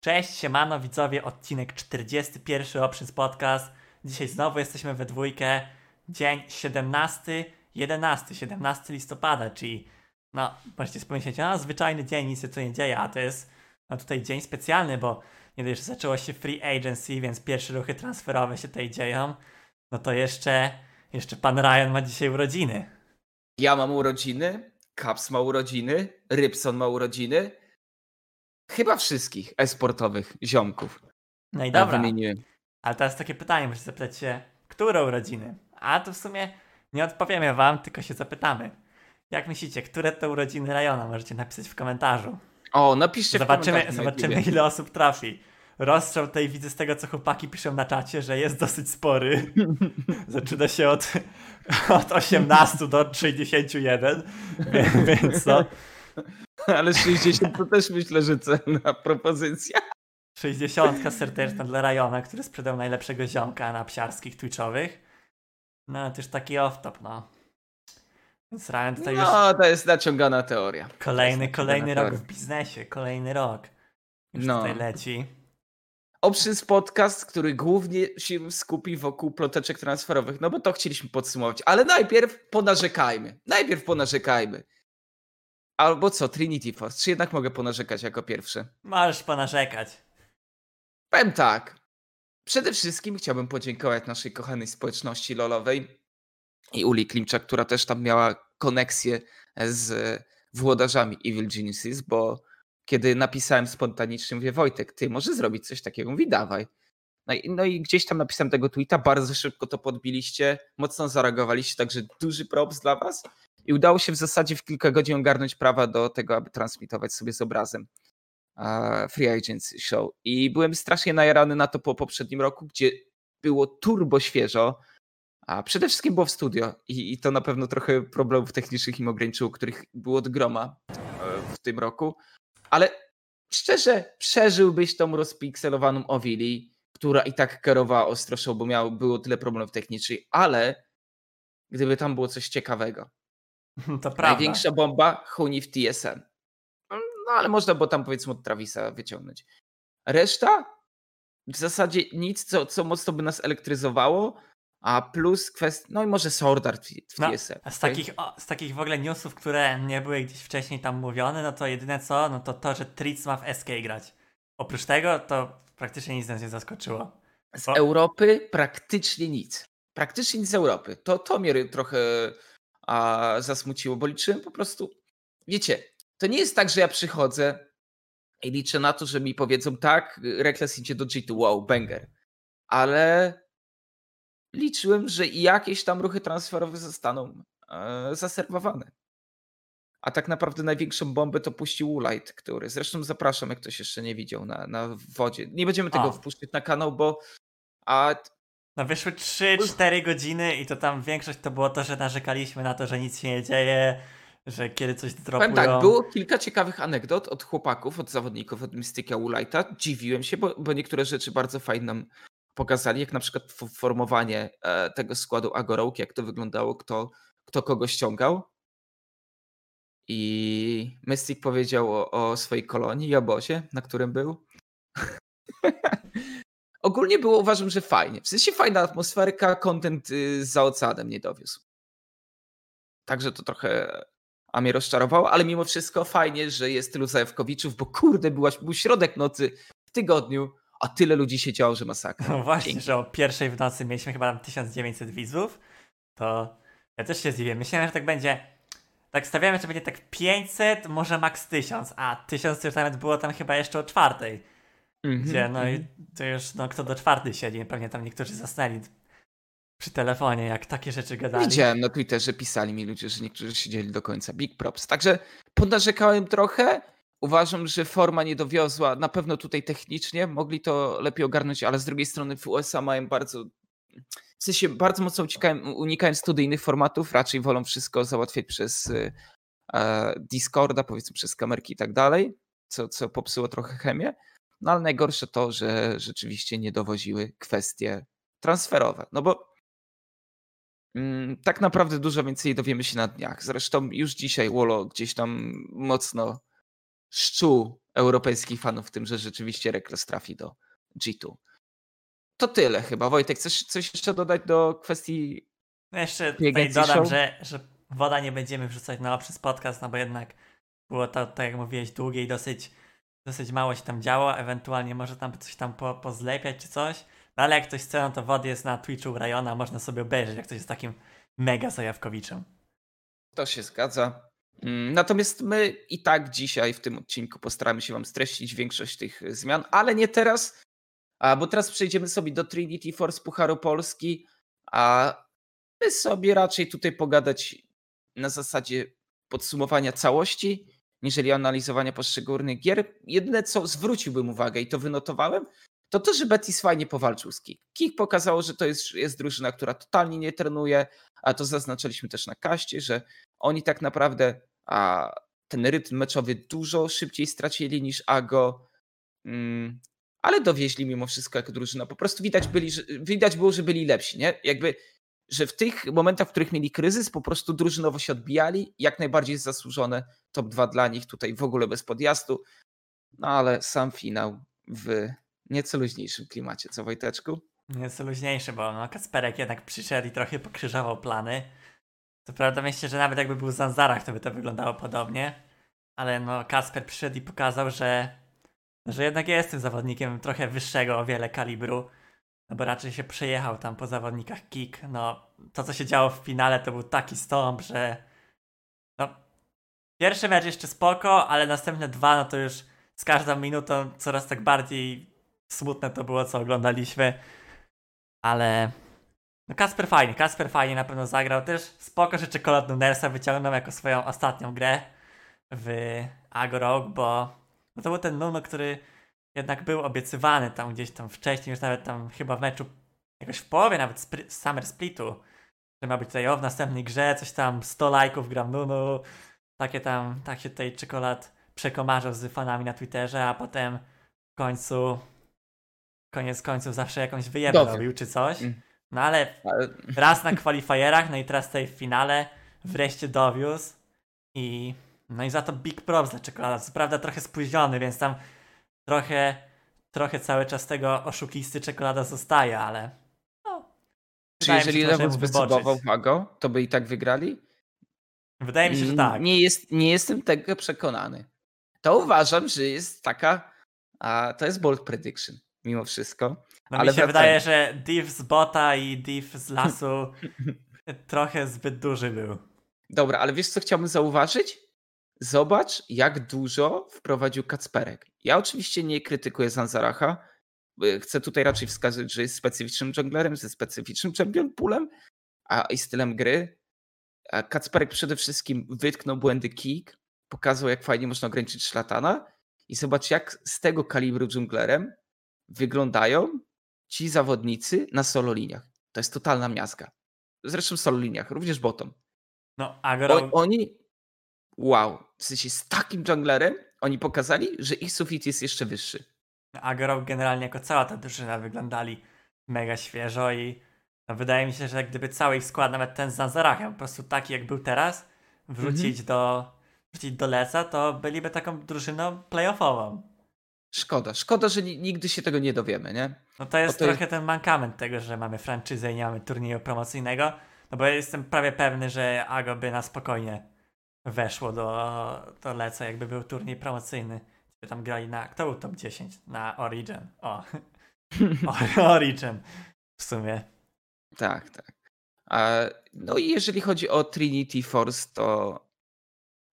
Cześć, siemano widzowie, odcinek 41 Options Podcast. Dzisiaj znowu jesteśmy we dwójkę. Dzień 17, 11, 17 listopada, czyli no, możecie pomyśleć, no zwyczajny dzień, nic się tu nie dzieje, a to jest no tutaj dzień specjalny, bo nie dość, że zaczęło się free agency, więc pierwsze ruchy transferowe się tutaj dzieją, no to jeszcze, jeszcze pan Ryan ma dzisiaj urodziny. Ja mam urodziny, Caps ma urodziny, Rybson ma urodziny. Chyba wszystkich esportowych ziomków. No i dobra, wymieniłem. ale teraz takie pytanie, muszę zapytać się, które urodziny? A to w sumie nie odpowiemy wam, tylko się zapytamy. Jak myślicie, które to urodziny Rajona? Możecie napisać w komentarzu. O, napiszcie w Zobaczymy, komentarzu na zobaczymy ile osób trafi. Rozstrzał tutaj widzę z tego, co chłopaki piszą na czacie, że jest dosyć spory. Zaczyna się od, od 18 do 61, Wie- więc no, Ale 60 to też myślę, że cenna propozycja. 60 serdeczna dla Rajona, który sprzedał najlepszego ziomka na psiarskich twitchowych. No, to już taki off-top, no. Więc Ryan tutaj już No, to jest naciągana teoria. kolejny, kolejny naciągana rok w biznesie, kolejny rok. Już No. tutaj leci. Options podcast, który głównie się skupi wokół ploteczek transferowych, no bo to chcieliśmy podsumować. Ale najpierw ponarzekajmy. Najpierw ponarzekajmy. Albo co, Trinity Force? Czy jednak mogę ponarzekać jako pierwszy? Możesz ponarzekać. Powiem tak. Przede wszystkim chciałbym podziękować naszej kochanej społeczności lolowej i Uli Klimczak, która też tam miała koneksję z włodarzami Evil Geniuses, bo kiedy napisałem spontanicznie, mówię Wojtek, ty może zrobić coś takiego? Mówi dawaj. No i, no i gdzieś tam napisałem tego tweeta, bardzo szybko to podbiliście, mocno zareagowaliście, także duży props dla was. I udało się w zasadzie w kilka godzin ogarnąć prawa do tego, aby transmitować sobie z obrazem Free Agency Show. I byłem strasznie najarany na to po poprzednim roku, gdzie było turbo świeżo, a przede wszystkim było w studio i, i to na pewno trochę problemów technicznych im ograniczyło, których było od groma e, w tym roku. Ale szczerze, przeżyłbyś tą rozpikselowaną Owili, która i tak kierowała ostro show, bo miało, było tyle problemów technicznych, ale gdyby tam było coś ciekawego. To prawda. Największa bomba Huni w TSM. No ale można było tam powiedzmy od Travisa wyciągnąć. Reszta w zasadzie nic, co, co mocno by nas elektryzowało, a plus kwestia, no i może Sword w, w No, TSM. z takich, o, z takich w ogóle newsów, które nie były gdzieś wcześniej tam mówione, no to jedyne co, no to to, że Tritz ma w SK grać. Oprócz tego to praktycznie nic nas nie zaskoczyło. Z Bo- Europy praktycznie nic. Praktycznie nic z Europy. To, to mnie trochę a, zasmuciło, bo liczyłem po prostu. Wiecie, to nie jest tak, że ja przychodzę i liczę na to, że mi powiedzą tak, Reckless idzie do G2, wow, banger. Ale liczyłem, że jakieś tam ruchy transferowe zostaną e, zaserwowane. A tak naprawdę największą bombę to puścił Ulight, który zresztą zapraszam, jak ktoś jeszcze nie widział na, na wodzie. Nie będziemy tego O. wpuszczać na kanał, bo a No wyszły 3-4 godziny i to tam większość to było to, że narzekaliśmy na to, że nic się nie dzieje, że kiedy coś dropują. Powiem tak, było kilka ciekawych anegdot od chłopaków, od zawodników, od Mystyka Ulighta. Dziwiłem się, bo, bo niektóre rzeczy bardzo fajnie nam pokazali, jak na przykład formowanie e, tego składu Agorołki, jak to wyglądało, kto, kto kogo ściągał. I Mystic powiedział o, o swojej kolonii i obozie, na którym był. Ogólnie było uważam, że fajnie. W sensie fajna atmosferka, content y, za oceanem nie dowiózł. Także to trochę a mnie rozczarowało, ale mimo wszystko fajnie, że jest tylu zajawkowiczów, bo kurde, byłaś, był środek nocy w tygodniu, a tyle ludzi się działo, że masakra. No właśnie, Dzięki. że o pierwszej w nocy mieliśmy chyba tam 1900 widzów, to ja też się zdziwiłem. Myślałem, że tak będzie, tak stawiamy, że będzie tak 500, może maks 1000, a 1000 to już nawet było tam chyba jeszcze o czwartej, Mhm, gdzie no i mhm. to już, no kto do czwartej siedzi, pewnie tam niektórzy zasnęli przy telefonie, jak takie rzeczy gadali. Widziałem na Twitterze, pisali mi ludzie, że niektórzy siedzieli do końca. Big props. Także ponarzekałem trochę. Uważam, że forma nie dowiozła. Na pewno tutaj technicznie mogli to lepiej ogarnąć, ale z drugiej strony w USA mają bardzo. W sensie bardzo mocno uciekają, unikają studyjnych formatów, raczej wolą wszystko załatwiać przez y, e, Discorda, powiedzmy przez kamerki i tak dalej, co, co popsuło trochę chemię. No ale najgorsze to, że rzeczywiście nie dowoziły kwestie transferowe. No bo Mm, Tak naprawdę dużo więcej dowiemy się na dniach. Zresztą już dzisiaj Wolo gdzieś tam mocno szczuł europejskich fanów tym, że rzeczywiście Rekles trafi do G2. To tyle chyba. Wojtek, chcesz coś jeszcze dodać do kwestii no jeszcze tutaj dodam, że, że woda nie będziemy wrzucać na przez podcast, no bo jednak było to, tak jak mówiłeś, długie i dosyć, dosyć mało się tam działo, ewentualnie może tam coś tam po, pozlepiać czy coś. No ale jak ktoś chce, no to wody jest na Twitchu Rajona, można sobie obejrzeć, jak ktoś jest takim mega zajawkowiczem. To się zgadza. Mm, natomiast my i tak dzisiaj w tym odcinku postaramy się Wam streścić większość tych zmian, ale nie teraz, bo teraz przejdziemy sobie do Trinity Force Pucharu Polski, a my sobie raczej tutaj pogadać na zasadzie podsumowania całości, niżeli analizowania poszczególnych gier. Jedyne, co zwróciłbym uwagę i to wynotowałem, to to, że Betis fajnie powalczył z Kik. Kik pokazało, że to jest, jest drużyna, która totalnie nie trenuje, a to zaznaczyliśmy też na kaście, że oni tak naprawdę a, ten rytm meczowy dużo szybciej stracili niż Ago, mm, ale dowieźli mimo wszystko jako drużyna. Po prostu widać, byli, że, widać było, że byli lepsi, nie? Jakby że w tych momentach, w których mieli kryzys, po prostu drużynowo się odbijali. Jak najbardziej zasłużone top 2 dla nich, tutaj w ogóle bez podjazdu. No ale sam finał w nieco luźniejszym klimacie, co Wojteczku? Nieco luźniejszy, bo no, Kasperek jednak przyszedł i trochę pokrzyżował plany. To prawda myślę, że nawet jakby był w Zanzarach, to by to wyglądało podobnie. Ale no Kasper przyszedł i pokazał, że, że jednak jest tym zawodnikiem trochę wyższego o wiele kalibru no bo raczej się przejechał tam po zawodnikach kick. No, to co się działo w finale to był taki stąp, że no, pierwszy mecz jeszcze spoko, ale następne dwa, no to już z każdą minutą coraz tak bardziej smutne to było, co oglądaliśmy. Ale no Kasper fajnie, Kasper fajnie na pewno zagrał. Też spoko, że Czekolad Nunersa wyciągnął jako swoją ostatnią grę w Agorog, bo no to był ten Nuno, który jednak był obiecywany tam gdzieś tam wcześniej, już nawet tam chyba w meczu, jakoś w połowie nawet spri- Summer Splitu, że ma być tutaj o w następnej grze, coś tam 100 lajków gram Nunu, takie tam, tak się tutaj czekolad przekomarzał z fanami na Twitterze, a potem w końcu, koniec końców zawsze jakąś wyjebę robił czy coś. Mm. No ale raz na kwalifierach, no i teraz tutaj w finale wreszcie dowiózł i no i za to big props dla czekolada. Co prawda trochę spóźniony, więc tam trochę, trochę cały czas tego oszukisty czekolada zostaje, ale no. Czy jeżeli Lewus by spróbował Mago, to by i tak wygrali? Wydaje mi się, że tak. Nie, jest, nie jestem tego przekonany. To uważam, że jest taka, a to jest bold prediction mimo wszystko. No ale mi się wydaje, że div z bota i div z lasu trochę zbyt duży był. Dobra, ale wiesz co chciałbym zauważyć? Zobacz, jak dużo wprowadził Kacperek. Ja oczywiście nie krytykuję Zanzaracha. Chcę tutaj raczej wskazać, że jest specyficznym junglerem, ze specyficznym champion poolem a i stylem gry. A Kacperek przede wszystkim wytknął błędy kick, pokazał jak fajnie można ograniczyć szlatana i zobacz jak z tego kalibru junglerem wyglądają ci zawodnicy na solo liniach. To jest totalna miazga. Zresztą solo liniach, również bottom. No, agro... oni, wow, w sensie z takim junglerem oni pokazali, że ich sufit jest jeszcze wyższy. Agro generalnie jako cała ta drużyna wyglądali mega świeżo i no wydaje mi się, że gdyby cały ich skład, nawet ten z Zanzarachem, po prostu taki jak był teraz, wrzucić, mm-hmm. do, wrzucić do Leca, to byliby taką drużyną playoffową. Szkoda, szkoda, że nigdy się tego nie dowiemy, nie? No to jest to trochę jest... ten mankament tego, że mamy franczyzę i nie mamy turnieju promocyjnego, no bo ja jestem prawie pewny, że Ago by na spokojnie weszło do, do Leca, jakby był turniej promocyjny. Gdzie tam grali na. Kto był top 10? Na Origin. O. Origin. W sumie. Tak, tak. No i jeżeli chodzi o Trinity Force, to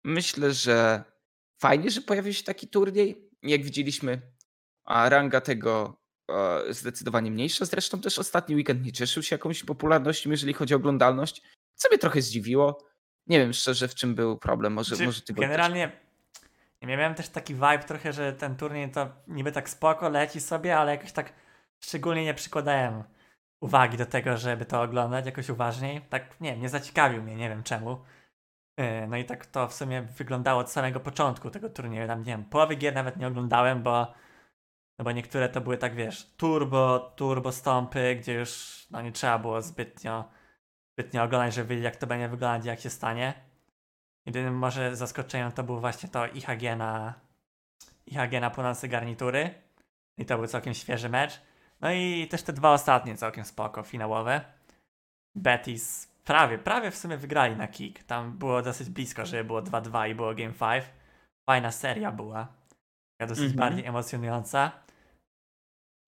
myślę, że fajnie, że pojawił się taki turniej. Jak widzieliśmy, a ranga tego zdecydowanie mniejsza. Zresztą też ostatni weekend nie cieszył się jakąś popularnością, jeżeli chodzi o oglądalność. Co mnie trochę zdziwiło. Nie wiem szczerze, w czym był problem. Może, znaczy, może ty Generalnie ja miałem też taki vibe trochę, że ten turniej to niby tak spoko leci sobie, ale jakoś tak szczególnie nie przykładałem uwagi do tego, żeby to oglądać jakoś uważniej. Tak, nie wiem, nie zaciekawił mnie, nie wiem czemu. Yy, no i tak to w sumie wyglądało od samego początku tego turnieju. Tam, nie wiem, połowy gier nawet nie oglądałem, bo no bo niektóre to były tak, wiesz, turbo, turbo stąpy, gdzie już no nie trzeba było zbytnio zbytnio oglądać, żeby wiedzieć jak to będzie wyglądać, jak się stanie. Jedynym może zaskoczeniem to był właśnie to IHG na, IHG na północy garnitury. I to był całkiem świeży mecz. No i też te dwa ostatnie całkiem spoko, finałowe. Betis prawie, prawie w sumie wygrali na kick. Tam było dosyć blisko, żeby było 2-2 i było Game 5. Fajna seria była. Taka dosyć Mhm. bardziej emocjonująca.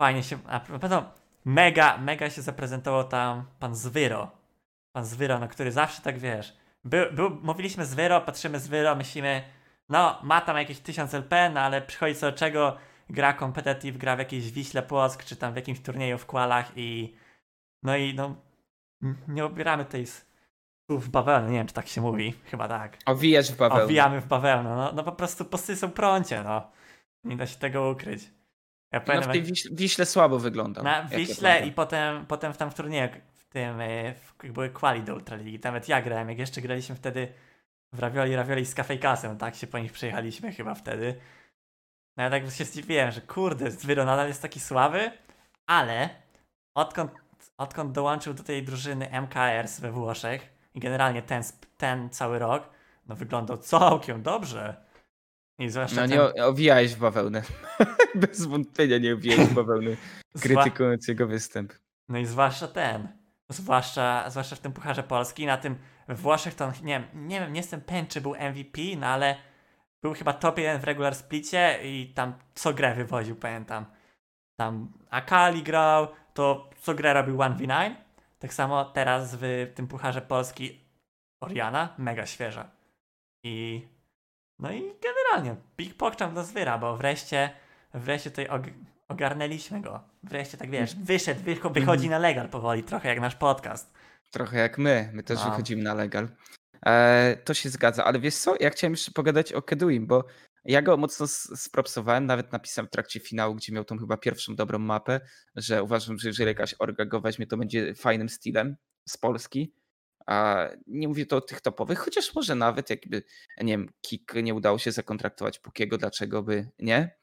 Fajnie się, na pewno mega, mega się zaprezentował tam pan Zwyro. Pan Zwyro, no który zawsze tak wiesz. Był, był, mówiliśmy Zwyro, patrzymy Zwyro, myślimy, no ma tam jakieś 1000 LP, no ale przychodzi co do czego, gra competitive, gra w jakiejś Wiśle Płock, czy tam w jakimś turnieju w Kwalach i no i no nie obieramy tej w bawełnę, nie wiem czy tak się mówi, chyba tak. Owijać w bawełnę. Owijamy w bawełnę, no, no po prostu posty są prącie, no. Nie da się tego ukryć. Ja No pamiętam, w tej Wiśle, Wiśle słabo wyglądał. na Wiśle i potem, potem w tam w turnieju, tym, e, w, były quali do Ultraligi, nawet ja grałem, jak jeszcze graliśmy wtedy w Ravioli, Ravioli z Kafejkasem, tak się po nich przejechaliśmy chyba wtedy. No ja tak się zdziwiłem, że kurde, Zwyro nadal jest taki słaby, ale odkąd, odkąd dołączył do tej drużyny MKRs we Włoszech i generalnie ten, ten cały rok, no wyglądał całkiem dobrze. I zwłaszcza No ten, nie owijałeś w bawełnę. Bez wątpienia nie owijałeś w bawełnę, zwa- krytykując jego występ. No i zwłaszcza ten. Zwłaszcza, zwłaszcza w tym Pucharze Polski. Na tym we Włoszech to nie nie wiem, nie jestem pewien, czy był MVP, no ale był chyba top 1 w regular splicie i tam co grę wywoził, pamiętam. Tam Akali grał, to co grę robił 1v9. Tak samo teraz w tym Pucharze Polski Oriana, mega świeża. I no i generalnie Big Pogchamp do zwyra, bo wreszcie wreszcie tutaj ogarnęliśmy go. Wreszcie tak wiesz, wyszedł, wycho- wychodzi na legal powoli, trochę jak nasz podcast. Trochę jak my. My też No. wychodzimy na legal. E, to się zgadza, ale wiesz co? Ja chciałem jeszcze pogadać o Keduim, bo ja go mocno spropsowałem, nawet napisałem w trakcie finału, gdzie miał tą chyba pierwszą dobrą mapę, że uważam, że jeżeli jakaś orga go weźmie, to będzie fajnym stylem z Polski. A nie mówię to o tych topowych, chociaż może nawet jakby, nie wiem, Kik nie udało się zakontraktować Pukiego, dlaczego by nie?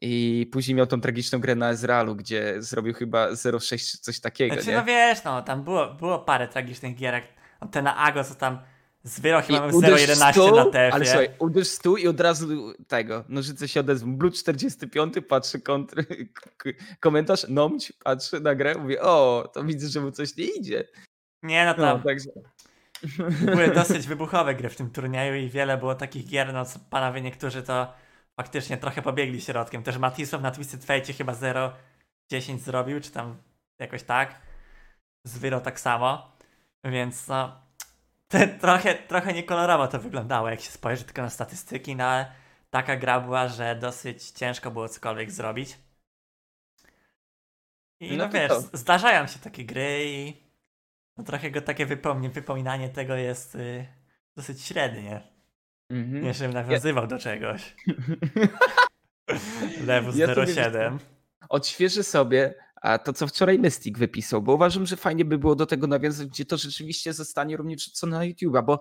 I później miał tą tragiczną grę na Ezrealu, gdzie zrobił chyba 0,6 czy coś takiego, Znaczy, nie? no wiesz, no tam było, było parę tragicznych gierek. No, ten na Ago, co tam z Wyro chyba miał I uderz 0,11 stół, na Ale TF-ie. słuchaj, uderz stół i od razu tego, nożyce się odezwą. Blue 45, patrzy kontr, komentarz, nomć, patrzy na grę, mówi, o, to widzę, że mu coś nie idzie. Nie, no No, tam także... były dosyć wybuchowe gry w tym turnieju i wiele było takich gier, no co panowie niektórzy to faktycznie trochę pobiegli środkiem. Też Matisław na Twisted Fate chyba 0,10 zrobił, czy tam jakoś tak. Z Wyro tak samo. Więc no, trochę, trochę niekolorowo to wyglądało, jak się spojrzy tylko na statystyki, no ale taka gra była, że dosyć ciężko było cokolwiek zrobić. I no, No wiesz, to. zdarzają się takie gry i no trochę go takie wypomnie, wypominanie tego jest y, dosyć średnie. Mhm. Nie, żebym nawiązywał do czegoś. Lewus Ja to 07. Odświeżę sobie a to, co wczoraj Mystic wypisał, bo uważam, że fajnie by było do tego nawiązać, gdzie to rzeczywiście zostanie również co na YouTube'a, bo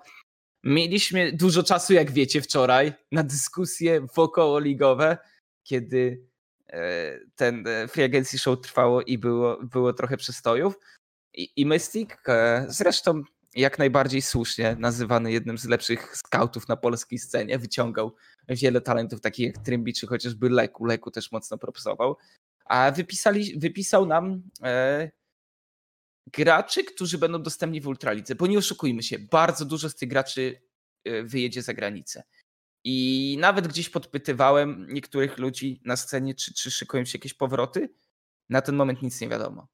mieliśmy dużo czasu, jak wiecie, wczoraj na dyskusje wokoło ligowe, kiedy e, ten e, Free Agency Show trwało i było, było trochę przestojów. I, i Mystic e, zresztą jak najbardziej słusznie nazywany jednym z lepszych scoutów na polskiej scenie, wyciągał wiele talentów takich jak Trymbi czy chociażby Leku. Leku też mocno propsował. A wypisali, wypisał nam e, graczy, którzy będą dostępni w Ultralidze, bo nie oszukujmy się, bardzo dużo z tych graczy e, wyjedzie za granicę. I nawet gdzieś podpytywałem niektórych ludzi na scenie, czy, czy szykują się jakieś powroty. Na ten moment nic nie wiadomo.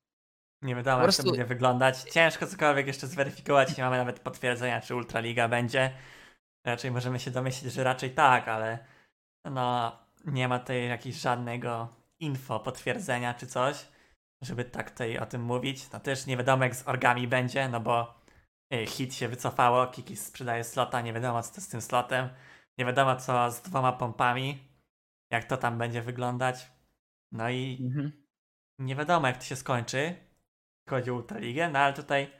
Nie wiadomo, Po jak to prostu- będzie wyglądać. Ciężko cokolwiek jeszcze zweryfikować. Nie mamy nawet potwierdzenia, czy Ultraliga będzie. Raczej możemy się domyślić, że raczej tak, ale no nie ma tutaj jakiegoś żadnego info, potwierdzenia czy coś, żeby tak tutaj o tym mówić. No też nie wiadomo, jak z orgami będzie, no bo y, hit się wycofało, Kiki sprzedaje slota, nie wiadomo, co to z tym slotem. Nie wiadomo, co z dwoma pompami, jak to tam będzie wyglądać. No i nie wiadomo jak to się skończy, chodzi o Ultraligę, no ale tutaj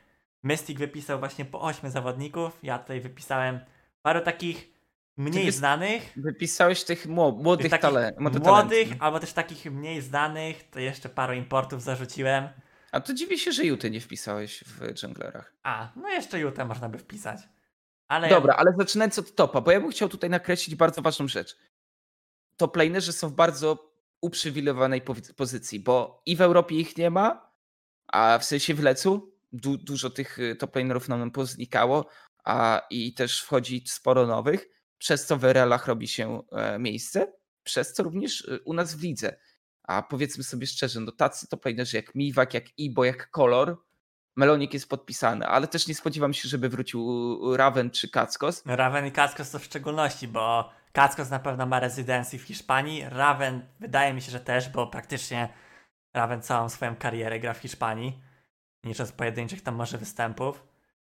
Mystic wypisał właśnie po 8 zawodników, ja tutaj wypisałem paru takich mniej znanych, Wypisałeś tych mło- młodych, takich tale- młodych albo też takich mniej znanych, to jeszcze paru importów zarzuciłem. A to dziwię się, że Juty nie wpisałeś w dżunglerach. A, no jeszcze Jutę można by wpisać. Ale Dobra, ale zaczynając od topa, bo ja bym chciał tutaj nakreślić bardzo ważną rzecz. top lanerzy są w bardzo uprzywilejowanej pozycji, bo i w Europie ich nie ma, a w sensie w Lecu du dużo tych y, top lanerów nam poznikało, a i też wchodzi sporo nowych, przez co w RL-ach robi się e, miejsce, przez co również y, u nas w lidze. A powiedzmy sobie szczerze, no tacy top lanerzy jak Miwak, jak Ibo, jak Kolor, Melonik jest podpisany, ale też nie spodziewam się, żeby wrócił Raven czy Kackos. Raven i Kackos to w szczególności, bo Kackos na pewno ma rezydencję w Hiszpanii, Raven wydaje mi się, że też, bo praktycznie Raven całą swoją karierę gra w Hiszpanii, licząc pojedynczych tam może występów.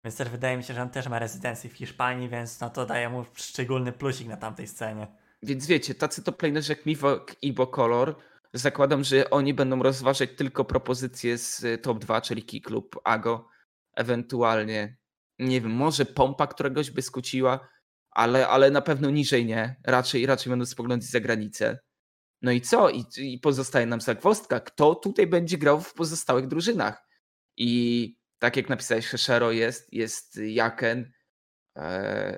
Więc też wydaje mi się, że on też ma rezydencję w Hiszpanii, więc no to daje mu szczególny plusik na tamtej scenie. Więc wiecie, tacy top lanerzy jak Mivok i Bokolor, zakładam, że oni będą rozważać tylko propozycje z top 2, czyli Key Club, Ago, ewentualnie, nie wiem, może Pompa któregoś by skuciła, ale, ale na pewno niżej nie. Raczej, raczej będą spoglądać za granicę. No i co? I, I pozostaje nam zagwozdka. Kto tutaj będzie grał w pozostałych drużynach? I tak jak napisałeś, Heshero jest, jest Jaken. Eee,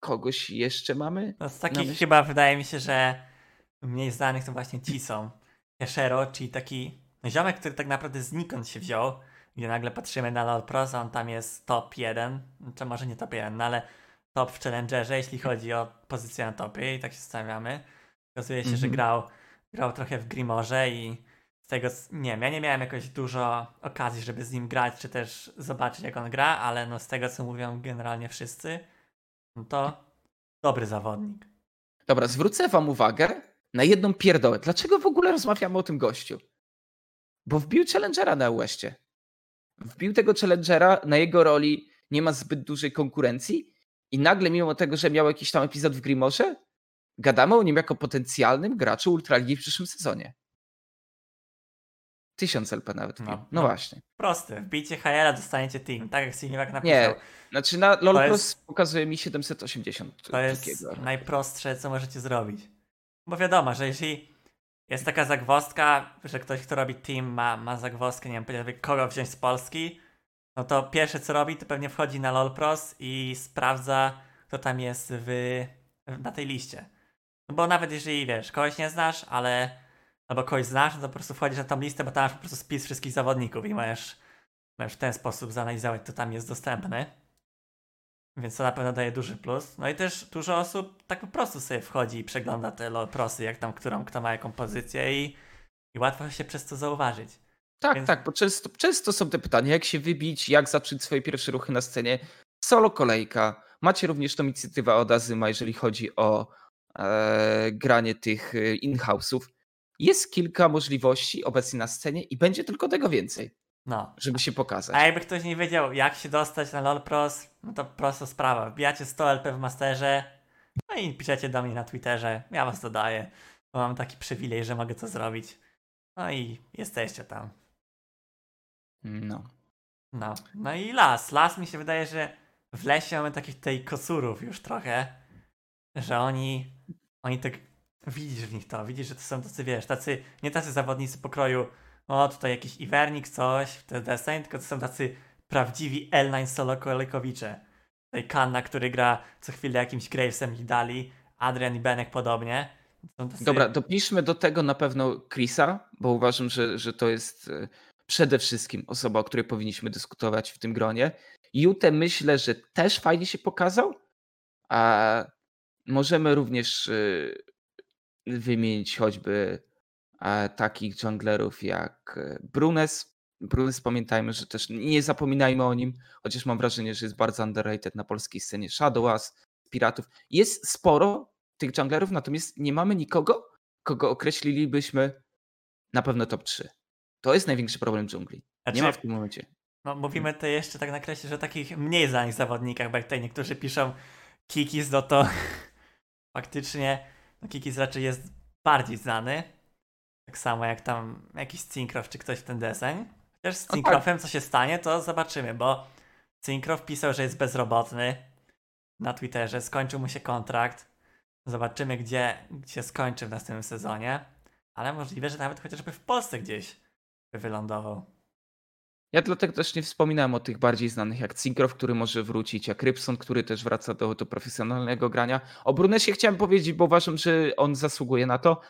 kogoś jeszcze mamy? No z takich chyba wydaje mi się, że mniej znanych to właśnie ci są. Heshero, czyli taki ziomek, który tak naprawdę znikąd się wziął, gdzie nagle patrzymy na LoL Pro, on tam jest top 1, czy może nie top 1, no ale top w Challengerze, jeśli chodzi o pozycję na topie i tak się stawiamy. Okazuje się, że mhm. grał, grał trochę w Grimorze i z tego, nie wiem, ja nie miałem jakoś dużo okazji, żeby z nim grać, czy też zobaczyć jak on gra, ale no z tego co mówią generalnie wszyscy, no to dobry zawodnik. Dobra, zwrócę wam uwagę na jedną pierdołę. Dlaczego w ogóle rozmawiamy o tym gościu? Bo wbił Challengera na Westie. Wbił tego Challengera, na jego roli nie ma zbyt dużej konkurencji i nagle mimo tego, że miał jakiś tam epizod w Grimorze, gadamy o nim jako potencjalnym graczu Ultraligi w przyszłym sezonie. Tysiąc LP nawet. No, no, no, właśnie. Proste. Wbijcie HL, dostaniecie team. Tak jak Siniwak napisał. Nie, znaczy na LoL Plus pokazuje mi 780. To jest takiego. najprostsze, co możecie zrobić. Bo wiadomo, że jeśli jest taka zagwozdka, że ktoś, kto robi team, ma, ma zagwozdkę, nie wiem, kogo wziąć z Polski, no to pierwsze co robi, to pewnie wchodzi na LoLPros i sprawdza, kto tam jest w, na tej liście. No bo nawet jeżeli wiesz, kogoś nie znasz, ale albo kogoś znasz, no to po prostu wchodzisz na tą listę, bo tam masz po prostu spis wszystkich zawodników i możesz, możesz w ten sposób zanalizować, kto tam jest dostępny. Więc to na pewno daje duży plus. No i też dużo osób tak po prostu sobie wchodzi i przegląda te LoLprosy, jak tam którą, kto ma jaką pozycję i, i łatwo się przez to zauważyć. Tak, Więc... tak, bo często, często są te pytania, jak się wybić, jak zacząć swoje pierwsze ruchy na scenie. Solo kolejka. Macie również tą inicjatywę od Azyma, jeżeli chodzi o e, granie tych e, in-house'ów. Jest kilka możliwości obecnie na scenie i będzie tylko tego więcej. No. Żeby się pokazać. A jakby ktoś nie wiedział, jak się dostać na LOL Pros, no to prosta sprawa. Wbijacie 100 LP w Masterze, no i piszecie do mnie na Twitterze. Ja was dodaję, bo mam taki przywilej, że mogę to zrobić. No i jesteście tam. No. No. No i las. Las mi się wydaje, że w lesie mamy takich tutaj kosurów już trochę, że oni, oni tak, widzisz w nich to, widzisz, że to są tacy, wiesz, tacy, nie tacy zawodnicy pokroju, o tutaj jakiś Iwernik, coś, to deseń, tylko to są tacy prawdziwi L9 solo kolejkowicze. Tutaj Kanna, który gra co chwilę jakimś Gravesem i Dali, Adrian i Benek podobnie. Tacy... Dobra, dopiszmy do tego na pewno Chrisa, bo uważam, że, że to jest e, przede wszystkim osoba, o której powinniśmy dyskutować w tym gronie. Jutę myślę, że też fajnie się pokazał, a możemy również e, wymienić choćby e, takich junglerów jak Brunes. Brunes pamiętajmy, że też nie zapominajmy o nim, chociaż mam wrażenie, że jest bardzo underrated na polskiej scenie Shadowas, Piratów. Jest sporo tych junglerów, natomiast nie mamy nikogo, kogo określilibyśmy na pewno top 3. To jest największy problem dżungli. Znaczy, nie ma w tym momencie. No, mówimy to jeszcze tak nakreślić, że takich mniej znanych zawodnikach, bo jak tutaj niektórzy piszą Kikis, no to faktycznie no Kikis raczej jest bardziej znany. Tak samo jak tam jakiś Cinkrow czy ktoś w ten deseń. Chociaż z Cinkrowem tak. co się stanie, to zobaczymy, bo Cinkrow pisał, że jest bezrobotny na Twitterze, skończył mu się kontrakt. Zobaczymy, gdzie, gdzie skończy w następnym sezonie. Ale możliwe, że nawet chociażby w Polsce gdzieś by wylądował. Ja dlatego też nie wspominałem o tych bardziej znanych jak Cinkrow, który może wrócić, jak Rybson, który też wraca do, do profesjonalnego grania. O Brunesie chciałem powiedzieć, bo uważam, że on zasługuje na to,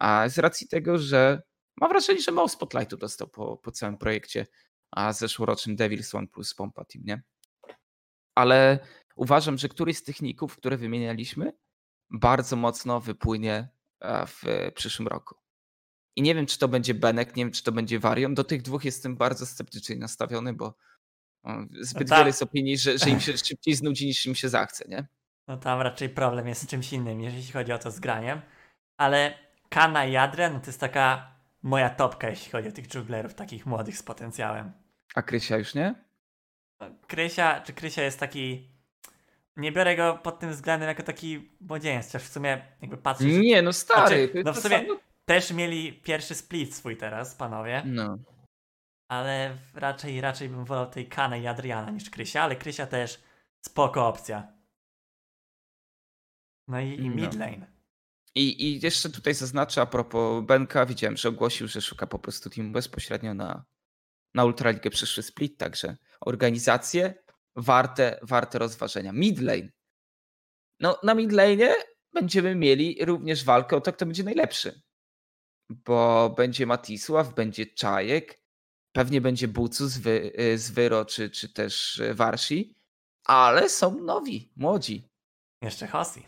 a z racji tego, że mam wrażenie, że mało spotlightu dostał po, po całym projekcie, a zeszłorocznym Devils One plus Pompa Team, nie? Ale uważam, że któryś z techników, które wymienialiśmy, bardzo mocno wypłynie e, w przyszłym roku. I nie wiem, czy to będzie Benek, nie wiem, czy to będzie Varion. Do tych dwóch jestem bardzo sceptycznie nastawiony, bo zbyt no wiele jest opinii, że, że im się szybciej znudzi, niż im się zachce, nie? No tam raczej problem jest z czymś innym, jeśli chodzi o to zgraniem. Ale Kana i Adrian no to jest taka moja topka, jeśli chodzi o tych dżunglerów, takich młodych z potencjałem. A Krysia już nie? Krysia, czy Krysia jest taki... Nie biorę go pod tym względem jako taki młodzieniec, chociaż w sumie jakby patrzę... Nie, no stary. Znaczy, no w sumie też mieli pierwszy split swój teraz, panowie. No. Ale raczej, raczej bym wolał tej Kanę i Adriana niż Krysia, ale Krysia też spoko opcja. No i, i no. mid lane. I, I jeszcze tutaj zaznaczę a propos Benka, widziałem, że ogłosił, że szuka po prostu teamu bezpośrednio na, na Ultraligę przyszły split, także organizacje warte, warte rozważenia. Midlane. No na midlane będziemy mieli również walkę o to, kto będzie najlepszy. Bo będzie Matisław, będzie Czajek, pewnie będzie Bucu z, Wy, z Wyro, czy, czy też Warsi, ale są nowi, młodzi. Jeszcze Hosi.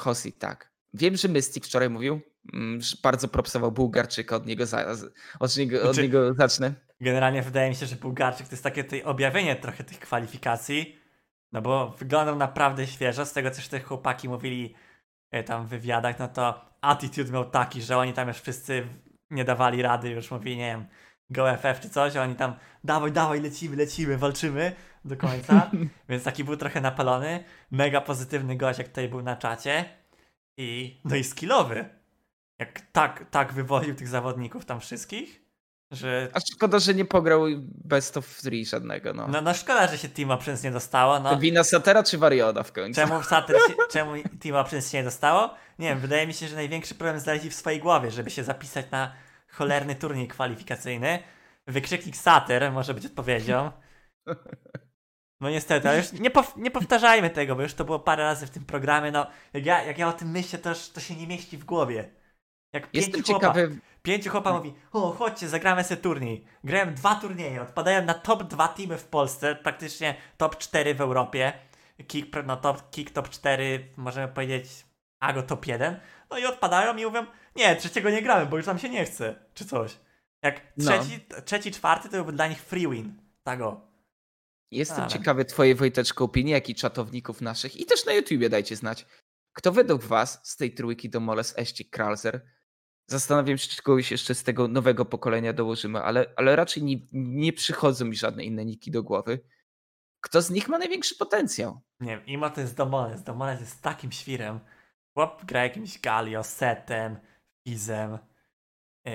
Hosi, tak. Wiem, że Mystic wczoraj mówił, mm, że bardzo propsował Bułgarczyka, od niego, za, od niego, od znaczy, niego zacznę. Generalnie wydaje mi się, że Bułgarczyk to jest takie tutaj objawienie trochę tych kwalifikacji, no bo wyglądał naprawdę świeżo, z tego co te chłopaki mówili tam w wywiadach, no to attitude miał taki, że oni tam już wszyscy nie dawali rady, już mówili, nie wiem, GoFF czy coś, a oni tam dawaj, dawaj, lecimy, lecimy, walczymy do końca, więc taki był trochę napalony, mega pozytywny gość, jak tutaj był na czacie, i, no i skillowy. Jak tak, tak wywoził tych zawodników tam wszystkich, że... A szkoda, że nie pograł best of three żadnego, no. No, no szkoda, że się Team Options nie dostało, no. To wina Satera czy Variona w końcu? Czemu, Sater się, czemu Team Options się nie dostało? Nie wiem, wydaje mi się, że największy problem znaleźli w swojej głowie, żeby się zapisać na cholerny turniej kwalifikacyjny. Wykrzyknik Sater może być odpowiedzią. No niestety, ale już nie, pow nie powtarzajmy tego, bo już to było parę razy w tym programie. No, jak ja, jak ja o tym myślę, to, to się nie mieści w głowie. Jak Jestem pięciu ciekawy. Chłopa, pięciu chłopa mówi: O, chodźcie, zagramy sobie turniej. Grałem dwa turnieje, odpadają na top dwa teamy w Polsce, praktycznie top 4 w Europie. Kick, no top, kick top 4, możemy powiedzieć, Ago top 1. No i odpadają i mówią: Nie, trzeciego nie gramy, bo już nam się nie chce, czy coś. Jak no. trzeci, no. trzeci czwarty to byłby dla nich free win. Tak o. Jestem Ale. ciekawy twojej Wojteczko opinii, jak i czatowników naszych i też na YouTubie dajcie znać. Kto według was z tej trójki do Moles, Eścik, Kralzer? Zastanawiam się, czy kogoś jeszcze z tego nowego pokolenia dołożymy, ale, ale raczej nie, nie przychodzą mi żadne inne niki do głowy. Kto z nich ma największy potencjał? Nie wiem, Imo to jest Domoles. Domoles jest takim świrem. Chłop gra jakimś Galio, Setem, Izem, yy,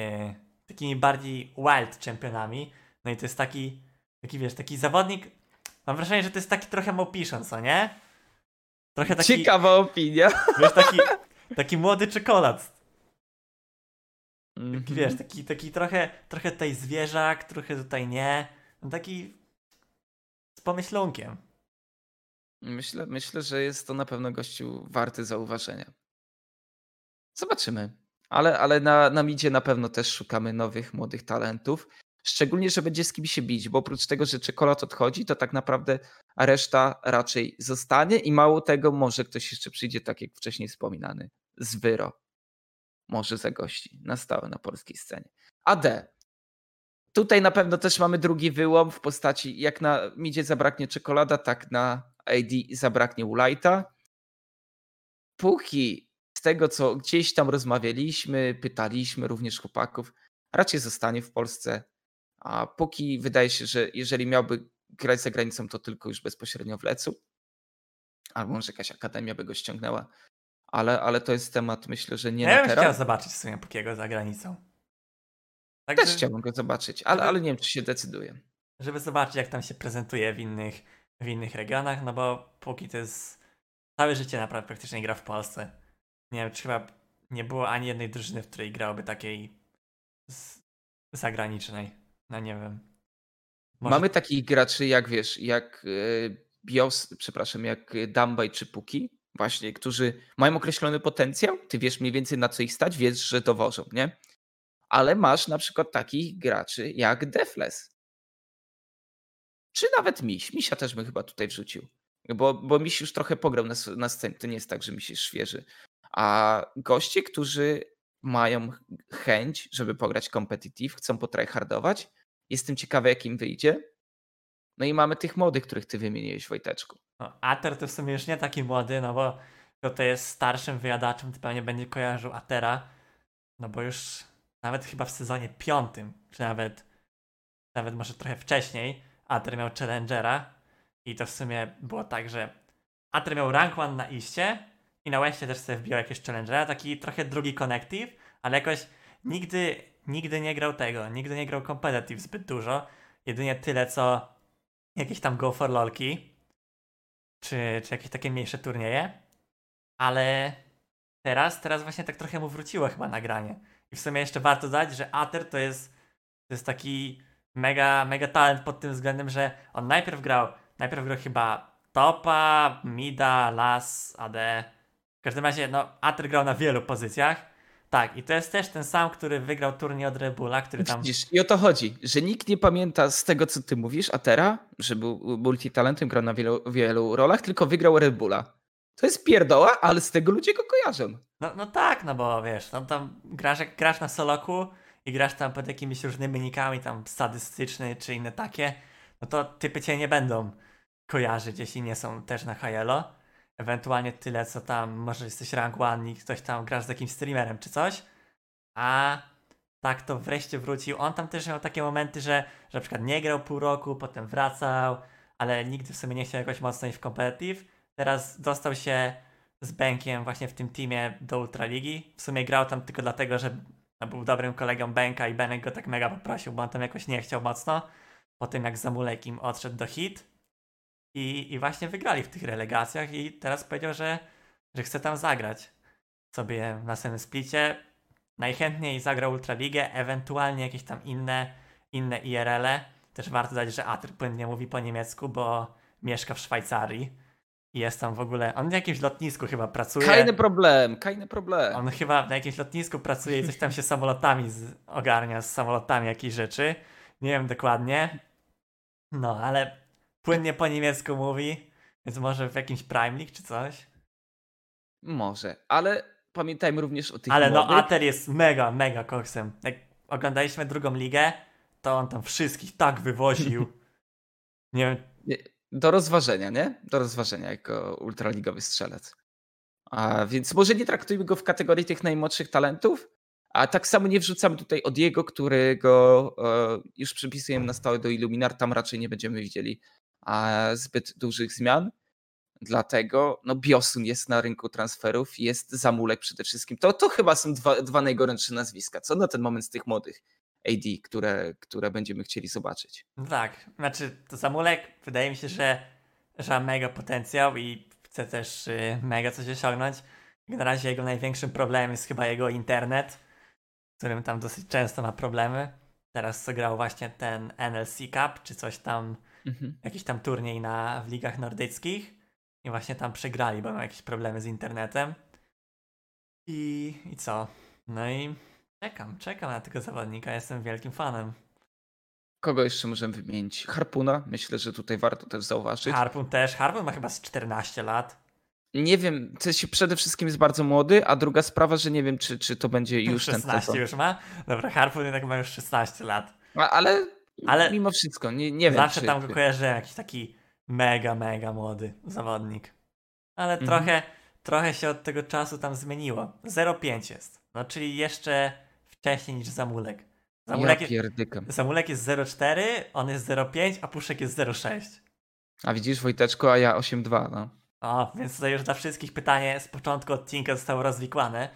takimi bardziej wild czempionami. No i to jest taki, taki wiesz, taki zawodnik, Mam wrażenie, że to jest taki trochę Mopiszon, co nie? Trochę taki... Ciekawa opinia. Wiesz, taki, taki młody czekolad. Mm -hmm. Wiesz, taki, taki trochę, trochę tutaj zwierzak, trochę tutaj nie. No taki z pomyślunkiem. Myślę, myślę, że jest to na pewno gościu warty zauważenia. Zobaczymy. Ale, ale na, na midzie na pewno też szukamy nowych, młodych talentów. Szczególnie, że będzie z kim się bić, bo oprócz tego, że czekolad odchodzi, to tak naprawdę reszta raczej zostanie i mało tego, może ktoś jeszcze przyjdzie, tak jak wcześniej wspominany, z Wyro. Może zagości na stałe na polskiej scenie. AD. Tutaj na pewno też mamy drugi wyłom w postaci, jak na midzie zabraknie czekolada, tak na AD zabraknie Ulajta. Póki z tego, co gdzieś tam rozmawialiśmy, pytaliśmy również chłopaków, raczej zostanie w Polsce a póki wydaje się, że jeżeli miałby grać za granicą, to tylko już bezpośrednio w Lecu. Albo może jakaś akademia by go ściągnęła. Ale, ale to jest temat, myślę, że nie ja na teraz. chciał zobaczyć w sumie Pukiego za granicą. Tak, Też chciałbym go zobaczyć, ale, ale nie wiem, czy się decyduje. Żeby zobaczyć, jak tam się prezentuje w innych, w innych regionach, no bo póki to jest całe życie naprawdę praktycznie gra w Polsce. Nie wiem, czy chyba nie było ani jednej drużyny, w której grałoby takiej z... zagranicznej. No nie wiem. Może- Mamy takich graczy jak wiesz, jak e, Bios, przepraszam, jak Dambaj czy Puki, właśnie, którzy mają określony potencjał, ty wiesz mniej więcej na co ich stać, wiesz, że dowożą, nie? Ale masz na przykład takich graczy jak Defles. Czy nawet Miś. Misia też bym chyba tutaj wrzucił. Bo, bo Miś już trochę pograł na, na scenie. To nie jest tak, że Miś jest świeży. A goście, którzy mają ch- chęć, żeby pograć competitive, chcą potryhardować, jestem ciekawy, jak im wyjdzie. No i mamy tych młodych, których ty wymieniłeś, Wojteczku. No, Ater to w sumie już nie taki młody, no bo to jest starszym wyjadaczem, to pewnie będzie kojarzył Atera, no bo już nawet chyba w sezonie piątym, czy nawet, nawet może trochę wcześniej, Ater miał Challengera i to w sumie było tak, że Ater miał rank one na iście i na Westie też sobie wbił jakieś Challengera, taki trochę drugi connective, ale jakoś nigdy, nigdy nie grał tego, nigdy nie grał competitive zbyt dużo, jedynie tyle co jakieś tam go for lolki, czy, czy jakieś takie mniejsze turnieje, ale teraz, teraz właśnie tak trochę mu wróciło chyba nagranie. I w sumie jeszcze warto dodać, że Ater to jest, to jest taki mega, mega talent pod tym względem, że on najpierw grał, najpierw grał chyba topa, mida, las, AD. W każdym razie, no, Ater grał na wielu pozycjach. Tak, i to jest też ten sam, który wygrał turniej od Red Bulla, który tam... Widzisz, i o to chodzi, że nikt nie pamięta z tego, co ty mówisz, a teraz, że był multitalentem, grał na wielu, wielu rolach, tylko wygrał Red Bulla. To jest pierdoła, ale z tego ludzie go kojarzą. No, no tak, no bo wiesz, no tam grasz, jak grasz na soloku i grasz tam pod jakimiś różnymi nikami, tam sadystyczny czy inne takie, no to typy cię nie będą kojarzyć, jeśli nie są też na Hajelo. Ewentualnie tyle, co tam, może jesteś rank one i ktoś tam grasz z jakimś streamerem czy coś. A tak to wreszcie wrócił. On tam też miał takie momenty, że, że na przykład nie grał pół roku, potem wracał, ale nigdy w sumie nie chciał jakoś mocno iść w competitive. Teraz dostał się z Benkiem właśnie w tym teamie do Ultraligi. W sumie grał tam tylko dlatego, że był dobrym kolegą Benka i Benek go tak mega poprosił, bo on tam jakoś nie chciał mocno. Po tym jak Zamulek im odszedł do hit. I, I właśnie wygrali w tych relegacjach i teraz powiedział, że, że chce tam zagrać sobie na samym splicie. Najchętniej zagrał Ultraligę, ewentualnie jakieś tam inne, inne IRL-e. Też warto dać, że Atr płynnie mówi po niemiecku, bo mieszka w Szwajcarii. I jest tam w ogóle. On na jakimś lotnisku chyba pracuje. Kajny problem, kajny problem. On chyba na jakimś lotnisku pracuje i coś tam się samolotami z, ogarnia, z samolotami jakieś rzeczy. Nie wiem dokładnie. No, ale płynnie po niemiecku mówi, więc może w jakimś Prime League czy coś. Może, ale pamiętajmy również o tych ale no, młodych. Ater jest mega, mega koksem. Jak oglądaliśmy drugą ligę, to on tam wszystkich tak wywoził. Nie Do rozważenia, nie? Do rozważenia jako ultraligowy strzelec. A więc może nie traktujmy go w kategorii tych najmłodszych talentów, a tak samo nie wrzucamy tutaj Odiego, którego e, już przypisujemy na stałe do Illuminar, tam raczej nie będziemy widzieli zbyt dużych zmian. Dlatego no, Biosun jest na rynku transferów, jest Zamulek przede wszystkim. To, to chyba są dwa, dwa najgorętsze nazwiska. Co na ten moment z tych młodych AD, które, które będziemy chcieli zobaczyć? No tak, znaczy to Zamulek wydaje mi się, że, że ma mega potencjał i chce też y, mega coś osiągnąć. Na razie jego największym problemem jest chyba jego internet, z którym tam dosyć często ma problemy. Teraz co grał właśnie ten NLC Cup, czy coś tam, Mhm. jakiś tam turniej na, w ligach nordyckich i właśnie tam przegrali, bo miał jakieś problemy z internetem. I, I co? No i czekam, czekam na tego zawodnika, jestem wielkim fanem. Kogo jeszcze możemy wymienić? Harpuna, myślę, że tutaj warto też zauważyć. Harpun też. Harpun ma chyba z 14 lat. Nie wiem, w sensie przede wszystkim jest bardzo młody, a druga sprawa, że nie wiem, czy, czy to będzie już ten 16 sezon. już ma? Dobra, Harpun jednak ma już 16 lat. A, ale, Ale mimo wszystko, nie, nie wiem. Zawsze czy, tam go kojarzyłem, jakiś taki mega, mega młody zawodnik. Ale Mhm. trochę, trochę się od tego czasu tam zmieniło. 0,5 jest. No czyli jeszcze wcześniej niż Zamulek. Ja Zamulek, pierdykam. Zamulek jest 0,4, on jest 0,5, a Puszek jest 0,6. A widzisz, Wojteczko, a ja 8-2, no. O, więc tutaj już dla wszystkich pytanie z początku odcinka zostało rozwikłane.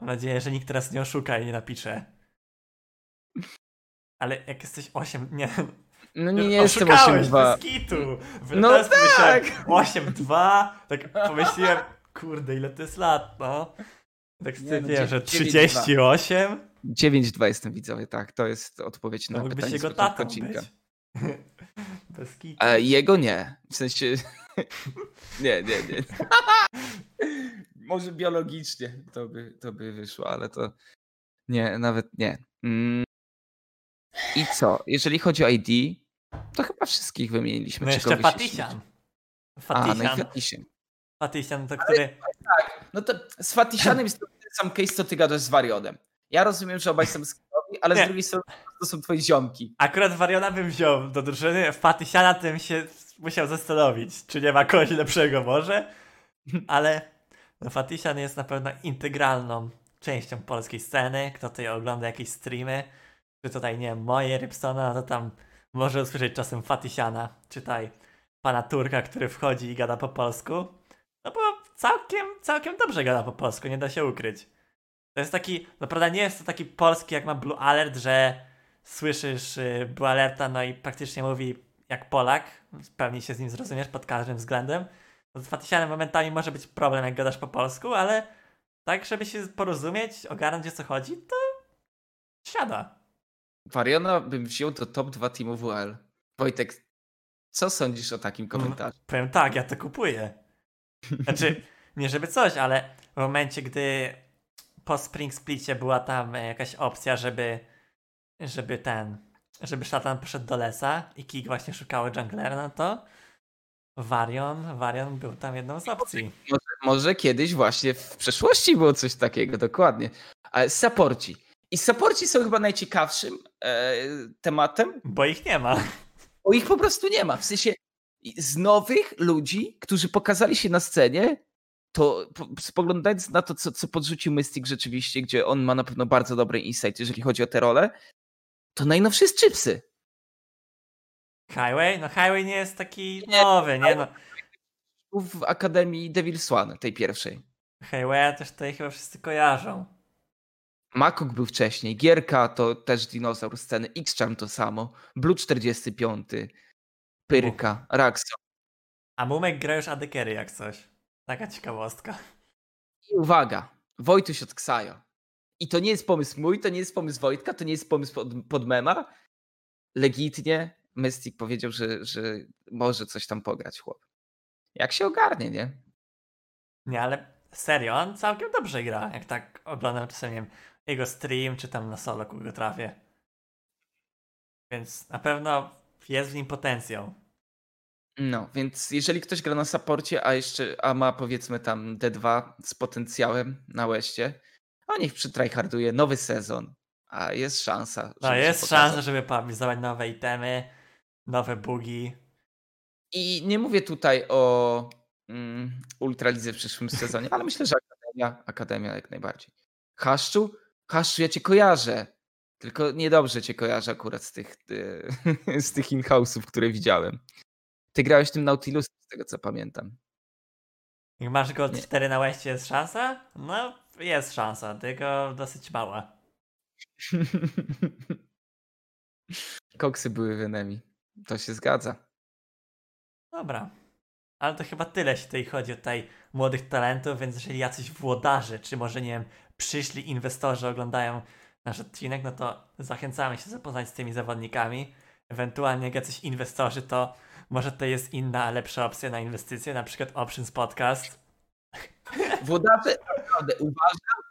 Mam nadzieję, że nikt teraz nie oszuka i nie napisze. Ale jak jesteś 8, nie, No nie, nie jestem Oszukałeś, 8-2. bez kitu. No tak. pomyślałem 8-2, tak pomyślałem, kurde, ile to jest lat, no. Tak Nie, no, że 9-2. 38, 9-2 jestem widzowie, tak. To jest odpowiedź na mógłbyś pytanie jego tatą odcinka. być. Bez kitu. A jego nie. W sensie. nie, nie, nie. Może biologicznie to by, to by wyszło, ale to. Nie, nawet nie. Mm. I co? Jeżeli chodzi o ID, to chyba wszystkich wymieniliśmy. No jeszcze kogoś Fatisian. A, no i Fatisian. Fatisian. Fatisian to który... No to z Fatisianem jest ten sam case, co ty gadasz z Warionem. Ja rozumiem, że obaj są skinowi, ale Nie. z drugiej strony to są twoi ziomki. Akurat Wariona bym wziął do drużyny, Fatisiana tym się musiał zastanowić, czy nie ma kogoś lepszego może, ale no, Fatisian jest na pewno integralną częścią polskiej sceny, kto tutaj ogląda jakieś streamy, czy tutaj, nie moje Rybsona, to tam może usłyszeć czasem Fatisiana, czy tutaj pana Turka, który wchodzi i gada po polsku, no bo całkiem, całkiem dobrze gada po polsku, nie da się ukryć. To jest taki, naprawdę nie jest to taki polski jak ma Blue Alert, że słyszysz y, Blue Alerta, no i praktycznie mówi jak Polak, pewnie się z nim zrozumiesz pod każdym względem. Z Fatisianem momentami może być problem, jak gadasz po polsku, ale tak, żeby się porozumieć, ogarnąć o co chodzi, to siada. Wariona bym wziął do top 2 teamu WL. Wojtek, co sądzisz o takim komentarzu? Powiem tak, ja to kupuję. Znaczy, nie żeby coś, ale w momencie, gdy po Spring Splicie była tam jakaś opcja, żeby żeby ten, żeby szatan poszedł do lesa i Kik właśnie szukały junglera, no to Varion, Varion był tam jedną z opcji. Może, może kiedyś właśnie w przeszłości było coś takiego, dokładnie. Ale supporci. I supporci są chyba najciekawszym e, tematem, Bo ich nie ma. bo ich po prostu nie ma. W sensie z nowych ludzi, którzy pokazali się na scenie, to po- spoglądając na to, co, co podrzucił Mystic rzeczywiście, gdzie on ma na pewno bardzo dobry insight, jeżeli chodzi o te role, to najnowszy jest Chipsy. Highway? No Highway nie jest taki Nie, nowy, nie no. W Akademii Devil Swan, tej pierwszej. Highwaya też tutaj chyba wszyscy kojarzą. Makuk był wcześniej, Gierka to też dinozaur sceny, X-Charm to samo, Blue 45, Pyrka, Raxo. A Mumek gra już Adekery jak coś. Taka ciekawostka. I uwaga, Wojtuś od Ksajo. I to nie jest pomysł mój, to nie jest pomysł Wojtka, to nie jest pomysł pod, pod mema. Legitnie Mystic powiedział, że, że może coś tam pograć chłop. Jak się ogarnie, nie? Nie, ale serio, on całkiem dobrze gra. Jak tak oglądam czasem, nie wiem, jego stream, czy tam na solo kogo trafię. Więc na pewno jest w nim potencjał. No, więc jeżeli ktoś gra na saporcie, a jeszcze, a ma powiedzmy tam D2 z potencjałem na łeście, a niech przytryharduje nowy sezon, a jest szansa. No jest szansa, żeby poawizować nowe itemy, nowe bugi. I nie mówię tutaj o mm, Ultralidze w przyszłym sezonie, ale myślę, że Akademia, Akademia jak najbardziej. Haszczu? Haszczu, ja cię kojarzę. Tylko niedobrze cię kojarzę akurat z tych, e, z tych in-house'ów, które widziałem. Ty grałeś tym Nautilusem, z tego co pamiętam. Jak masz Gold Nie. 4 na łeście, jest szansa? No, jest szansa, tylko dosyć mała. Koksy były w enemy. To się zgadza. Dobra. Ale to chyba tyle, jeśli tutaj chodzi o tutaj młodych talentów, więc jeżeli jacyś włodarzy, czy może nie wiem, przyszli inwestorzy oglądają nasz odcinek, no to zachęcamy się zapoznać z tymi zawodnikami. Ewentualnie jak jacyś inwestorzy, to może to jest inna, lepsza opcja na inwestycje, na przykład Options Podcast. Włodarze, naprawdę uważam,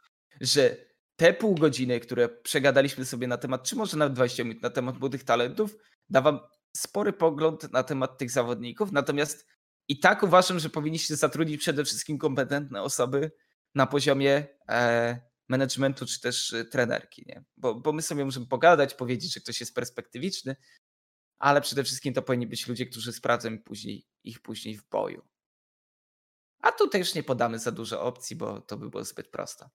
że te pół godziny, które przegadaliśmy sobie na temat, czy może nawet 20 minut na temat młodych talentów, da wam spory pogląd na temat tych zawodników. Natomiast i tak uważam, że powinniście zatrudnić przede wszystkim kompetentne osoby na poziomie e, managementu czy też e, trenerki. Nie? Bo, bo my sobie możemy pogadać, powiedzieć, że ktoś jest perspektywiczny, ale przede wszystkim to powinni być ludzie, którzy sprawdzą później, ich później w boju. A tutaj już nie podamy za dużo opcji, bo to by było zbyt prosto.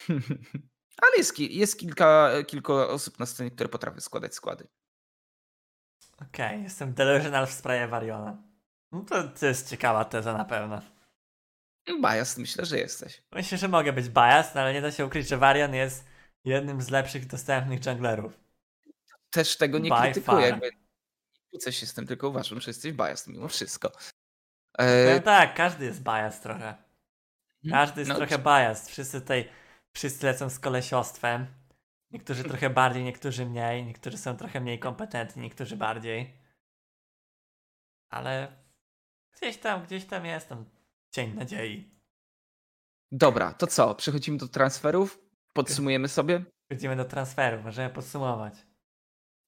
Ale jest, jest kilka, kilka osób na scenie, które potrafią składać składy. Okej, jestem delusional w sprawie Variona. No to, to jest ciekawa teza na pewno. Bias, myślę, że jesteś. Myślę, że mogę być biased, ale nie da się ukryć, że Varian jest jednym z lepszych dostępnych junglerów. Też tego nie By krytykuję. Jakby nie kłócę się z tym, tylko uważam, że jesteś bias mimo wszystko. Powiem E, tak, każdy jest biased trochę. Każdy jest no, trochę biased. Wszyscy tutaj, wszyscy lecą z kolesiostwem. Niektórzy trochę bardziej, niektórzy mniej, niektórzy są trochę mniej kompetentni, niektórzy bardziej. Ale gdzieś tam, gdzieś tam jest tam cień nadziei. Dobra, to co? Przechodzimy do transferów? Podsumujemy sobie? Przechodzimy do transferu, możemy podsumować.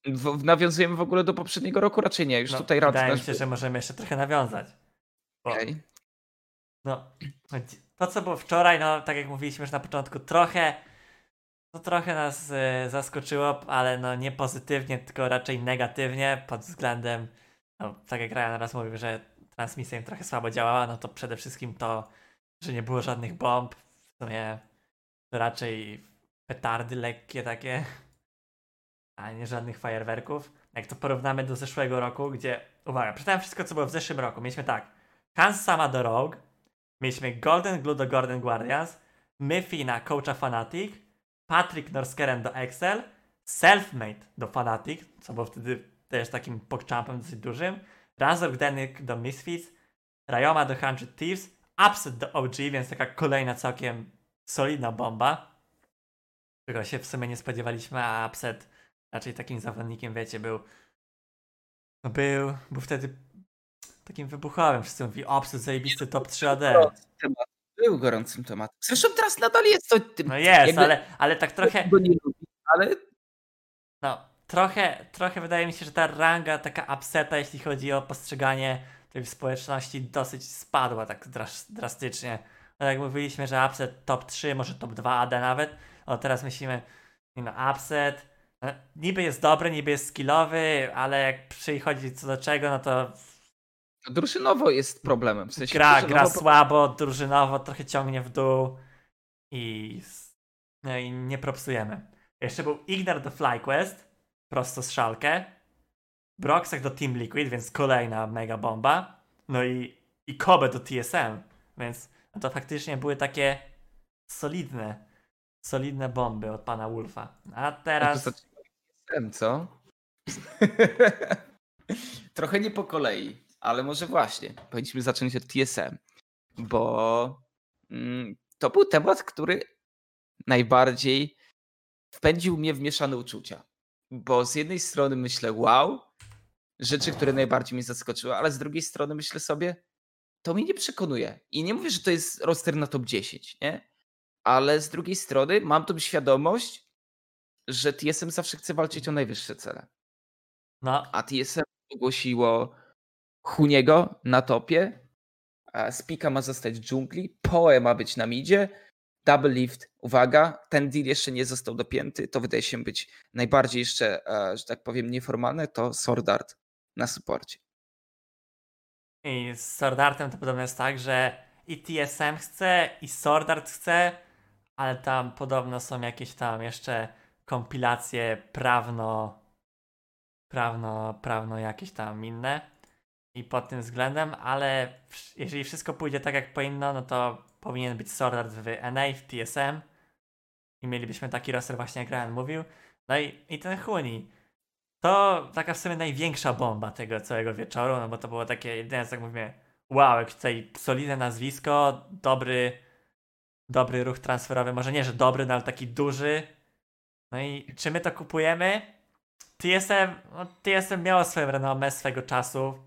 W, nawiązujemy w ogóle do poprzedniego roku? Raczej nie, już No, tutaj rad Wydaje mi się, że możemy jeszcze trochę nawiązać. Bo, Okej. no, to co było wczoraj, no tak jak mówiliśmy już na początku, trochę to trochę nas e, zaskoczyło, ale no nie pozytywnie, tylko raczej negatywnie pod względem, no tak jak Ryan raz mówił, że transmisja im trochę słabo działała, no to przede wszystkim to, że nie było żadnych bomb, w sumie raczej petardy lekkie takie, a nie żadnych fajerwerków. Jak to porównamy do zeszłego roku, gdzie, uwaga, przeczytałem wszystko, co było w zeszłym roku. Mieliśmy tak, Hans Sama do Rogue, mieliśmy Golden Glue do Golden Guardians, Miffy na Coacha Fanatic, Patrick Norskeren do Excel, Selfmade do Fanatic, co było wtedy też takim pokczampem dosyć dużym, Razor Denyk do Misfits, Rayoma do 100 Thieves, Upset do OG, więc taka kolejna całkiem solidna bomba, którego się w sumie nie spodziewaliśmy, a Upset raczej takim zawodnikiem, wiecie, był no był, był wtedy takim wybuchowym. Wszyscy mówili, Upset zajebisty top 3 AD. Był gorącym tematem. Zresztą teraz nadal jest to tym. No jest, jakby- ale, ale tak trochę, Go nie lubi, ale no, trochę, trochę wydaje mi się, że ta ranga taka upseta, jeśli chodzi o postrzeganie tej społeczności, dosyć spadła tak dras- drastycznie. No jak mówiliśmy, że upset top 3, może top 2 AD nawet, no teraz myślimy, no, upset, no, niby jest dobry, niby jest skillowy, ale jak przychodzi co do czego, no to drużynowo jest problemem. W sensie gra, drużynowo gra słabo, drużynowo, trochę ciągnie w dół i, no i nie propsujemy. Jeszcze był Ignar do FlyQuest, prosto z szalkę, Broxek do Team Liquid, więc kolejna mega bomba, no i, i Kobe do TSM, więc no to faktycznie były takie solidne, solidne bomby od pana Wolfa. A teraz... Zaczynamy z co? Trochę nie po kolei, ale może właśnie. Powinniśmy zacząć od TSM, bo mm, to był temat, który najbardziej wpędził mnie w mieszane uczucia. Bo z jednej strony myślę, wow, rzeczy, które najbardziej mnie zaskoczyły, ale z drugiej strony myślę sobie, to mnie nie przekonuje. I nie mówię, że to jest roster na top 10, nie? Ale z drugiej strony mam tą świadomość, że TSM zawsze chce walczyć o najwyższe cele. No, A TSM ogłosiło Huniego na topie, Spika ma zostać w dżungli, Poe ma być na midzie, Double Lift, uwaga, ten deal jeszcze nie został dopięty, to wydaje się być najbardziej jeszcze, e, że tak powiem, nieformalne, to Sword Art na suporcie. I z Sword Artem to podobno jest tak, że i TSM chce, i Sword Art chce, ale tam podobno są jakieś tam jeszcze kompilacje prawno, prawno, prawno jakieś tam inne. I pod tym względem, ale jeżeli wszystko pójdzie tak jak powinno, no to powinien być Sword w NA, w TSM. I mielibyśmy taki roster właśnie jak Ryan mówił. No i, i ten Huni. To taka w sumie największa bomba tego całego wieczoru, no bo to było takie jedyne, co tak mówię, wow, jak tutaj solidne nazwisko, dobry, dobry ruch transferowy, może nie, że dobry, no ale taki duży. No i czy my to kupujemy? TSM, no TSM miało swoje renomę swego czasu.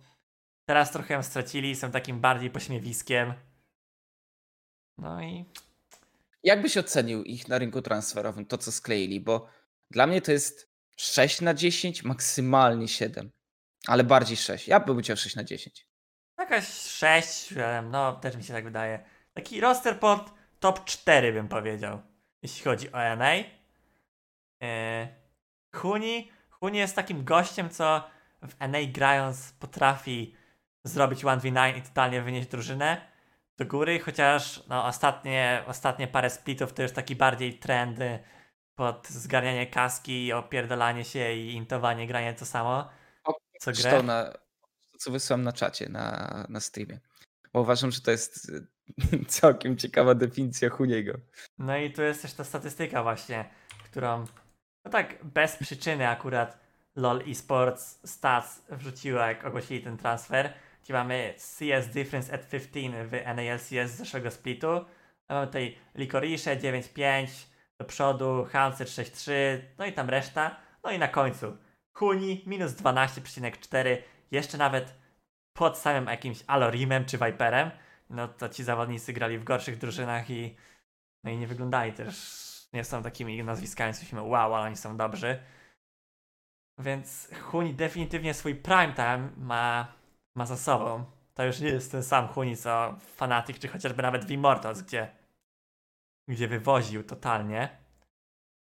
Teraz trochę ją stracili, są takim bardziej pośmiewiskiem. No i Jak byś ocenił ich na rynku transferowym, to co skleili? Bo dla mnie to jest 6 na 10, maksymalnie 7, ale bardziej 6. Ja bym chciał 6 na 10. jakaś 6, 7, no też mi się tak wydaje. Taki roster pod top 4 bym powiedział, jeśli chodzi o NA. Yy, Huni, Huni jest takim gościem, co w NA grając potrafi zrobić 1v9 i totalnie wynieść drużynę do góry, chociaż no, ostatnie, ostatnie parę splitów to już taki bardziej trend y, pod zgarnianie kaski, opierdolanie się i intowanie, granie to samo, co To, grę. na, to co wysłałem na czacie, na, na streamie. Bo uważam, że to jest y, całkiem ciekawa definicja Huniego. No i tu jest też ta statystyka właśnie, którą no tak bez przyczyny akurat LoL Esports Stats wrzuciła jak ogłosili ten transfer. Gdzie mamy CS Difference at 15 w NALCS z zeszłego splitu. A Mamy tutaj Licorice 9.5, do przodu Hanser 6-3, no i tam reszta. No i na końcu Huni minus 12,4, jeszcze nawet pod samym jakimś Alorimem czy Viperem. No to ci zawodnicy grali w gorszych drużynach i no i nie wyglądali też, nie są takimi nazwiskami, się wow, ale oni są dobrzy. Więc Huni definitywnie swój prime time ma, ma za sobą. To już nie jest ten sam Huni co Fanatic, czy chociażby nawet w Immortals, gdzie, gdzie wywoził totalnie.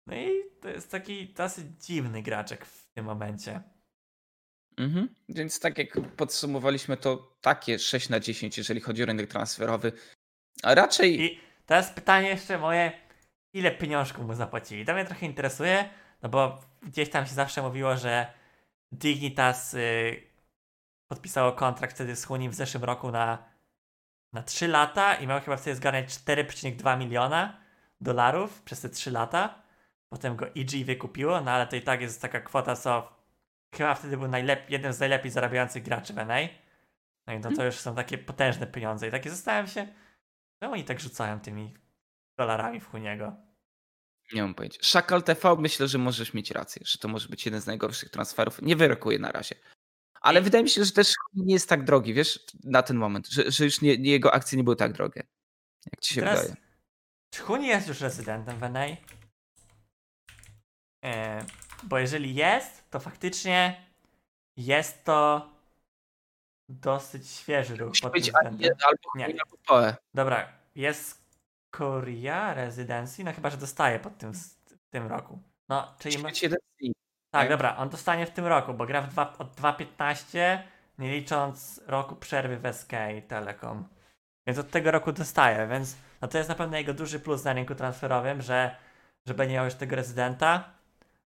No i to jest taki dosyć dziwny graczek w tym momencie. Mhm. Więc tak jak podsumowaliśmy, to takie 6 na 10, jeżeli chodzi o rynek transferowy. A raczej. I teraz pytanie jeszcze moje, ile pieniążków mu zapłacili? To mnie trochę interesuje, no bo gdzieś tam się zawsze mówiło, że Dignitas y, podpisało kontrakt wtedy z Hunim w zeszłym roku na, na 3 lata i miał chyba wtedy zgarniać 4,2 miliona dolarów przez te 3 lata. Potem go EG wykupiło, no ale to i tak jest taka kwota, co chyba wtedy był najlep- jeden z najlepiej zarabiających graczy w NA. No i no to Mhm. już są takie potężne pieniądze. I takie zastanawiam się, czemu oni tak rzucają tymi dolarami w Huniego. Nie mam pojęcia. Szakal TV, myślę, że możesz mieć rację, że to może być jeden z najgorszych transferów. Nie wyrokuję na razie. Ale wydaje mi się, że też nie jest tak drogi, wiesz, na ten moment, że, że już nie, nie, jego akcje nie były tak drogie. Jak ci się Teraz- wydaje. Czy Huni jest już rezydentem w NA? E, bo jeżeli jest, to faktycznie jest to dosyć świeży ruch Musi pod być albo, Nie. albo Poe. Dobra, jest Korea Residency, no chyba, że dostaje pod tym, w tym roku. No, czyli... Jeden z nich. Tak, tak? dobra, on dostanie w tym roku, bo gra w dwa, od 2.15, nie licząc roku przerwy w SK Telekom. Więc od tego roku dostaje, więc no to jest na pewno jego duży plus na rynku transferowym, że, że będzie miał już tego rezydenta.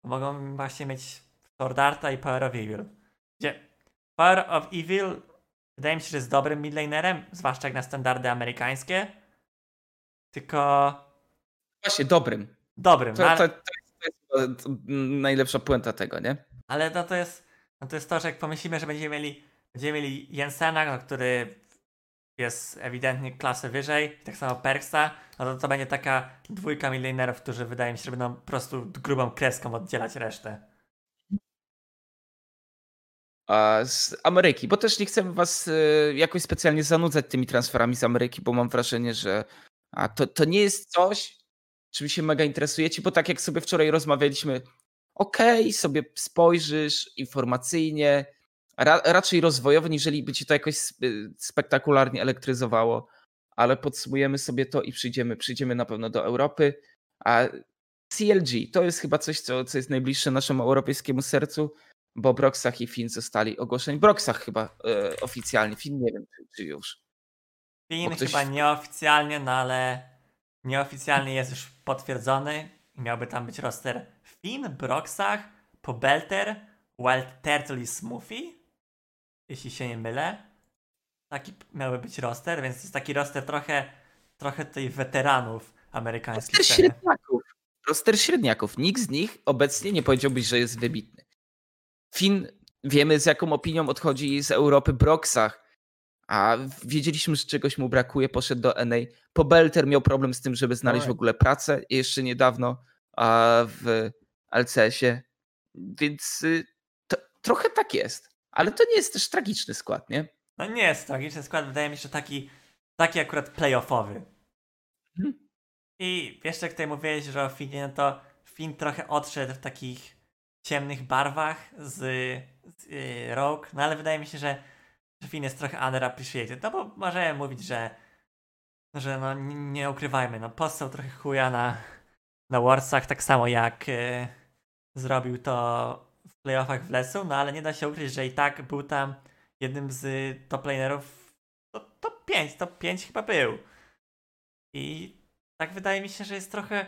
Mogą właśnie mieć Sword Arta i Power of Evil. Gdzie Power of Evil wydaje mi się, że jest dobrym midlanerem, zwłaszcza jak na standardy amerykańskie. Tylko Właśnie, dobrym. dobrym, To, no, to, to, to jest najlepsza puenta tego, nie? ale no to jest no to jest to, że jak pomyślimy, że będziemy mieli będziemy mieli Jensena, no, który jest ewidentnie klasę wyżej, tak samo Perksa, no to to będzie taka dwójka milionerów, którzy wydaje mi się, że będą po prostu grubą kreską oddzielać resztę. A z Ameryki, bo też nie chcemy was y, jakoś specjalnie zanudzać tymi transferami z Ameryki, bo mam wrażenie, że a to, to nie jest coś, czym się mega interesujecie, bo tak jak sobie wczoraj rozmawialiśmy, okej, sobie spojrzysz informacyjnie, ra, raczej rozwojowo, niżeli by ci to jakoś sp- spektakularnie elektryzowało, ale podsumujemy sobie to i przyjdziemy, przyjdziemy na pewno do Europy, a CLG to jest chyba coś, co, co jest najbliższe naszemu europejskiemu sercu, bo Broxach i Finn zostali ogłoszeni. Broxach chyba e, oficjalnie, Finn nie wiem, czy, już. Finn ktoś- chyba nieoficjalnie, no ale nieoficjalnie jest już potwierdzony miałby tam być roster Finn, Broxach, Pobelter, Wild Turtle i Smoothie, jeśli się nie mylę. Taki miałby być roster, więc to jest taki roster trochę, trochę tutaj weteranów amerykańskich. Roster sceny. średniaków. Roster średniaków. Nikt z nich obecnie nie powiedziałbyś, że jest wybitny. Finn, wiemy z jaką opinią odchodzi z Europy Broxach, a wiedzieliśmy, że czegoś mu brakuje, poszedł do NA. Pobelter miał problem z tym, żeby znaleźć w ogóle pracę jeszcze niedawno w LCS-ie, więc y, to, trochę tak jest. Ale to nie jest też tragiczny skład, nie? No nie jest tragiczny skład, wydaje mi się, że taki, taki akurat playoffowy. Mhm. I jeszcze jak tutaj mówiłeś, że o Finie, no to Fin trochę odszedł w takich ciemnych barwach z, z y, Rogue, no ale wydaje mi się, że, że Fin jest trochę underappreciated, no bo możemy mówić, że że no nie, ukrywajmy, no postał trochę chuja na, na Warsach, tak samo jak y, zrobił to w playoffach w Lesu, no ale nie da się ukryć, że i tak był tam jednym z top lanerów to, top 5, top 5 chyba był. I tak wydaje mi się, że jest trochę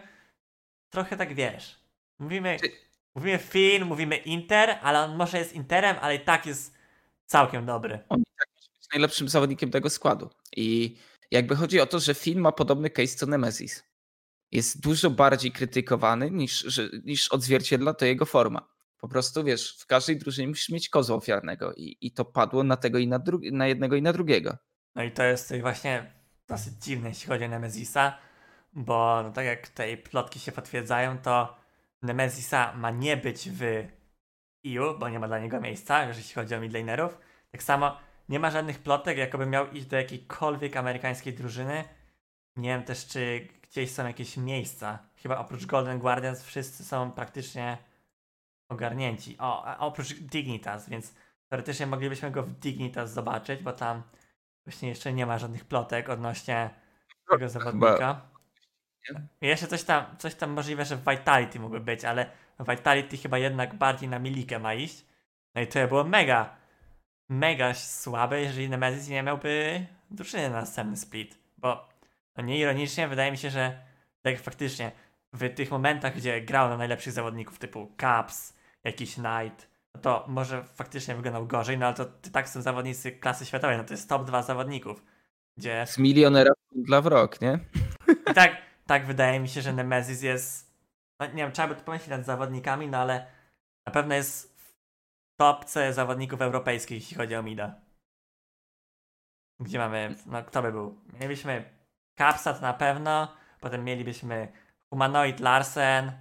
trochę tak wiesz. Mówimy, mówimy Finn, mówimy Inter, ale on może jest Interem, ale i tak jest całkiem dobry. On i tak może być najlepszym zawodnikiem tego składu. I jakby chodzi o to, że Finn ma podobny case co Nemesis. Jest dużo bardziej krytykowany niż, że, niż odzwierciedla to jego forma. Po prostu wiesz, w każdej drużynie musisz mieć kozła ofiarnego i, i to padło na tego i na, dru- na jednego i na drugiego. No i to jest właśnie dosyć dziwne, jeśli chodzi o Nemezisa, bo no, tak jak tutaj plotki się potwierdzają, to Nemezisa ma nie być w EU, bo nie ma dla niego miejsca, jeśli chodzi o midlanerów. Tak samo nie ma żadnych plotek, jakoby miał iść do jakiejkolwiek amerykańskiej drużyny. Nie wiem też, czy gdzieś są jakieś miejsca. Chyba oprócz Golden Guardians wszyscy są praktycznie ogarnięci. O, a oprócz Dignitas, więc teoretycznie moglibyśmy go w Dignitas zobaczyć, bo tam właśnie jeszcze nie ma żadnych plotek odnośnie tego zawodnika. Jeszcze coś tam, coś tam możliwe, że w Vitality mógłby być, ale Vitality chyba jednak bardziej na Milikę ma iść. No i to było mega, mega słabe, jeżeli Nemesis nie miałby drużyny na następny split. Bo no nieironicznie wydaje mi się, że tak faktycznie w tych momentach, gdzie grał na najlepszych zawodników typu Caps, jakiś Knight, no to może faktycznie wyglądał gorzej, no ale to tak są zawodnicy klasy światowej, no to jest top 2 zawodników. Gdzie... Z milionera dla wrok, nie? I tak, tak wydaje mi się, że Nemesis jest. No, nie wiem, trzeba by to pomyśleć nad zawodnikami, no ale na pewno jest w topce zawodników europejskich, jeśli chodzi o Mida. Gdzie mamy. No, kto by był? Mielibyśmy Capsat na pewno, potem mielibyśmy Humanoid Larsen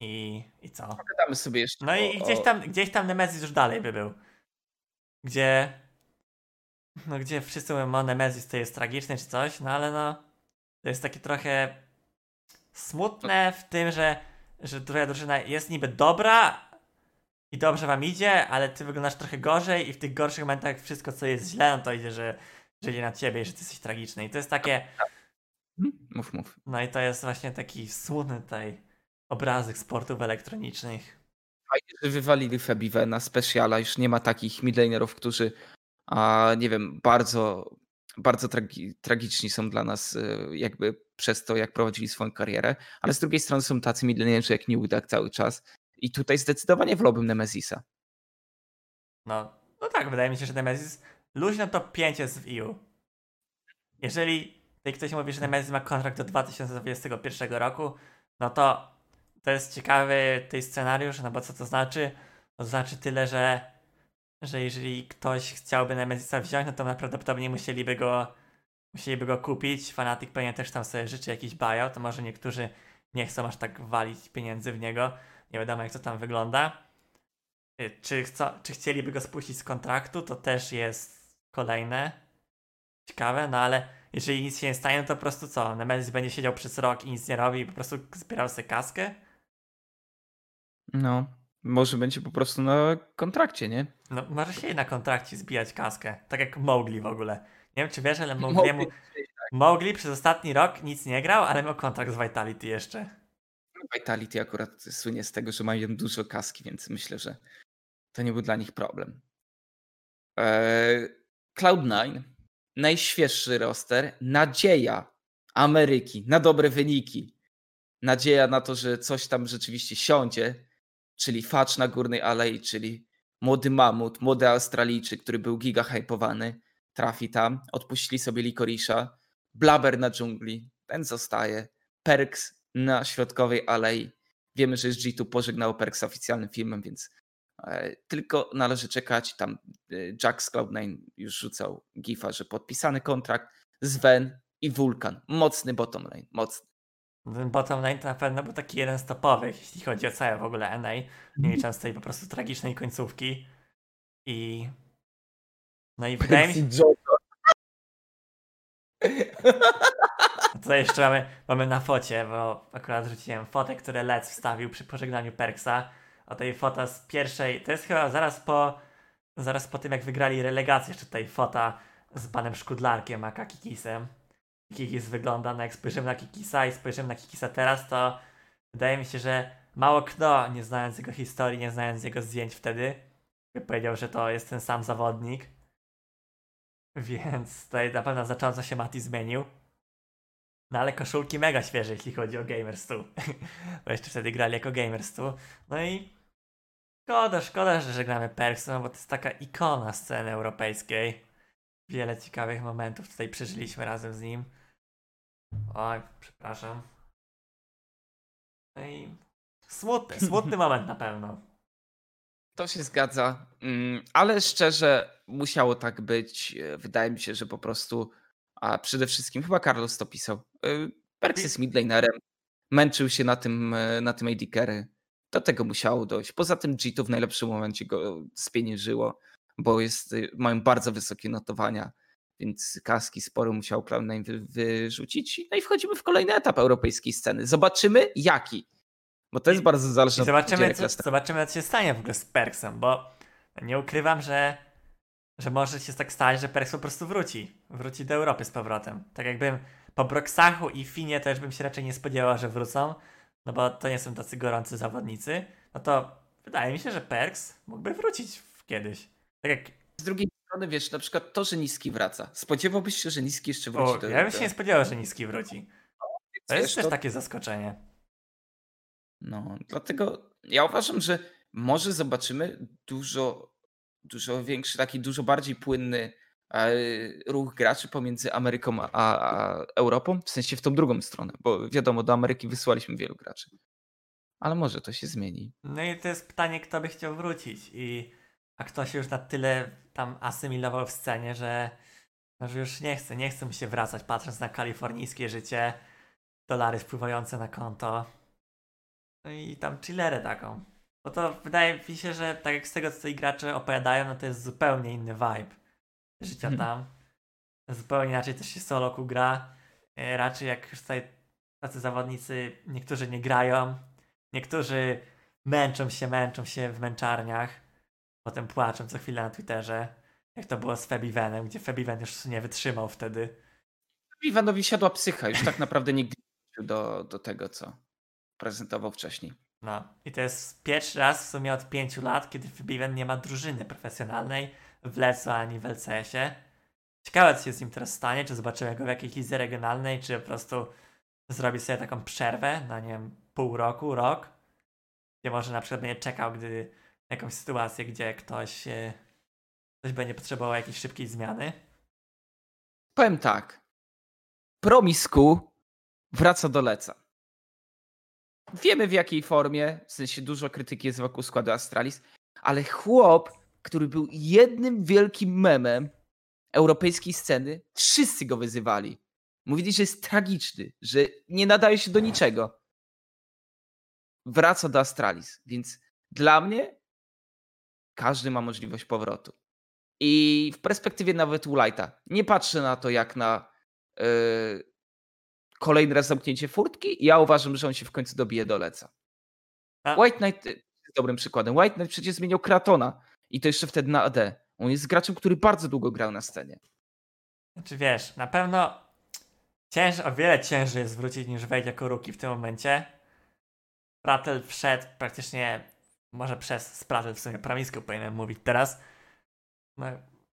i, i co? Pogadamy sobie jeszcze. No o, i gdzieś tam, gdzieś tam Nemesis już dalej by był. Gdzie. No gdzie wszyscy mówią, o Nemesis to jest tragiczny czy coś, no ale no. To jest takie trochę smutne w tym, że, że twoja drużyna jest niby dobra i dobrze wam idzie, ale ty wyglądasz trochę gorzej i w tych gorszych momentach wszystko co jest źle, no to idzie, że, że idzie na ciebie i że ty jesteś tragiczny. I to jest takie... Mhm. Mów, mów. No i to jest właśnie taki smutny tutaj obrazek sportów elektronicznych. Fajnie, że wywalili Febive na speciala. Już nie ma takich midlanerów, którzy a, nie wiem, bardzo bardzo tragi tragiczni są dla nas y, jakby przez to, jak prowadzili swoją karierę, ale z drugiej strony są tacy milionerzy jak Newdak cały czas i tutaj zdecydowanie wolałbym Nemezisa. No, no tak, wydaje mi się, że Nemesis luźno top 5 jest w EU. Jeżeli ktoś mówi, że Nemesis ma kontrakt do 2021 roku, no to to jest ciekawy tej scenariusz, no bo co to znaczy? To znaczy tyle, że że jeżeli ktoś chciałby Nemezisa wziąć, no to najprawdopodobniej musieliby go musieliby go kupić. Fanatic pewnie też tam sobie życzy jakiś buyout, to może niektórzy nie chcą aż tak walić pieniędzy w niego. Nie wiadomo jak to tam wygląda. Y, czy, chcą, czy chcieliby go spuścić z kontraktu, to też jest kolejne ciekawe, no ale jeżeli nic się nie stanie, no to po prostu co? Nemesis będzie siedział przez rok i nic nie robi i po prostu zbierał sobie kaskę? No, może będzie po prostu na kontrakcie, nie? No, może się na kontrakcie zbijać kaskę. Tak jak Mowgli w ogóle. Nie wiem, czy wiesz, ale Mowgliemu... Mowgli przez ostatni rok nic nie grał, ale miał kontrakt z Vitality jeszcze. Vitality akurat słynie z tego, że mają dużo kaski, więc myślę, że to nie był dla nich problem. Eee, Cloud9, najświeższy roster, nadzieja Ameryki na dobre wyniki. Nadzieja na to, że coś tam rzeczywiście siądzie, czyli Facz na Górnej Alei, czyli młody mamut, młody Australijczyk, który był giga hypowany, trafi tam. Odpuścili sobie Likorisza. Blaber na dżungli, ten zostaje. Perks na środkowej alei. Wiemy, że G2 pożegnał Perks oficjalnym filmem, więc e, tylko należy czekać. Tam e, Jack z Cloud9 już rzucał gifa, że podpisany kontrakt. Sven i Vulkan. Mocny bottom lane, mocny. Ten bottom lane to na pewno był taki jeden z topowych, jeśli chodzi o całe w ogóle NA. Nie licząc tej po prostu tragicznej końcówki. I. No i wydaje mi się. Tutaj jeszcze mamy, mamy na focie, bo akurat rzuciłem fotę, które Lec wstawił przy pożegnaniu Perksa. A tej fota z pierwszej. To jest chyba zaraz po. Zaraz po tym, jak wygrali relegację, jeszcze tutaj fota z panem Szkudlarkiem, a Kakikisem. Kikis wygląda, no jak spojrzymy na Kikisa i spojrzymy na Kikisa teraz, to wydaje mi się, że mało kto, nie znając jego historii, nie znając jego zdjęć wtedy, by powiedział, że to jest ten sam zawodnik. Więc tutaj na pewno znacząco się Mati zmienił. No ale koszulki mega świeże, jeśli chodzi o Gamers 2. Bo jeszcze wtedy grali jako Gamers 2. No i szkoda, szkoda, że żegnamy Perks, no bo to jest taka ikona sceny europejskiej. Wiele ciekawych momentów tutaj przeżyliśmy razem z nim. Oj, przepraszam. No i smutny, smutny moment na pewno. To się zgadza, mm, ale szczerze musiało tak być. Wydaje mi się, że po prostu, a przede wszystkim chyba Carlos to pisał, Y, Perks jest midlanerem, męczył się na tym, e, na tym AD carry. Do tego musiało dojść. Poza tym G2 w najlepszym momencie go spieniężyło, bo jest, mają bardzo wysokie notowania, więc kaski sporo musiał Cloud9 wy, wyrzucić. No i wchodzimy w kolejny etap europejskiej sceny. Zobaczymy jaki. Bo to jest I- bardzo zależne od zobaczymy, co, zobaczymy, co się stanie w ogóle z Perksem, bo nie ukrywam, że, że może się tak stać, że Perks po prostu wróci. Wróci do Europy z powrotem. Tak jakbym po Broxachu i Finie to już bym się raczej nie spodziewał, że wrócą, no bo to nie są tacy gorący zawodnicy. No to wydaje mi się, że Perks mógłby wrócić kiedyś. Tak jak Z drugiej strony, wiesz, na przykład to, że Niski wraca. Spodziewałbyś się, że Niski jeszcze wróci o, do ja bym się do- nie spodziewał, że Niski wróci. To jest też to- takie zaskoczenie. No, dlatego ja uważam, że może zobaczymy dużo, dużo większy, taki dużo bardziej płynny e, ruch graczy pomiędzy Ameryką a, a Europą, w sensie w tą drugą stronę, bo wiadomo, do Ameryki wysłaliśmy wielu graczy. Ale może to się zmieni. No i to jest pytanie, kto by chciał wrócić i a kto się już na tyle tam asymilował w scenie, że, no, że już nie chce, nie chce mu się wracać, patrząc na kalifornijskie życie, dolary wpływające na konto no i tam chillerę taką. Bo to wydaje mi się, że tak jak z tego, co tutaj gracze opowiadają, no to jest zupełnie inny vibe życia Mhm. tam. Zupełnie inaczej też się solo gra. E, Raczej jak już tutaj tacy zawodnicy, niektórzy nie grają, niektórzy męczą się, męczą się w męczarniach, potem płaczą co chwilę na Twitterze, jak to było z Febivenem, gdzie Febiven już nie wytrzymał wtedy. Iwanowi siadła psycha, już tak naprawdę nigdy nie wrócił do, do tego, co prezentował wcześniej. No i to jest pierwszy raz w sumie od pięciu lat, kiedy Febiven nie ma drużyny profesjonalnej w LEC ani w LCS-ie. Ciekawe, co się z nim teraz stanie, czy zobaczymy go w jakiejś lidze regionalnej, czy po prostu zrobi sobie taką przerwę na, nie wiem, pół roku, rok, gdzie może na przykład będzie czekał, gdy jakąś sytuację, gdzie ktoś, e, ktoś będzie potrzebował jakiejś szybkiej zmiany. Powiem tak. Promisku wraca do Leca. Wiemy w jakiej formie, w sensie dużo krytyki jest wokół składu Astralis, ale chłop, który był jednym wielkim memem europejskiej sceny, wszyscy go wyzywali. Mówili, że jest tragiczny, że nie nadaje się do niczego. Wraca do Astralis, więc dla mnie każdy ma możliwość powrotu. I w perspektywie nawet Woolite'a nie patrzę na to jak na yy, kolejny raz zamknięcie furtki. Ja uważam, że on się w końcu dobije do Leca. A- White Knight y, jest dobrym przykładem. White Knight przecież zmienił Kratona i to jeszcze wtedy na AD. On jest graczem, który bardzo długo grał na scenie. Znaczy wiesz, na pewno cięż, o wiele ciężej jest wrócić niż wejść jako ruki w tym momencie. Pratel wszedł praktycznie, może przez Spratel w sumie prawisku powinienem mówić teraz. No,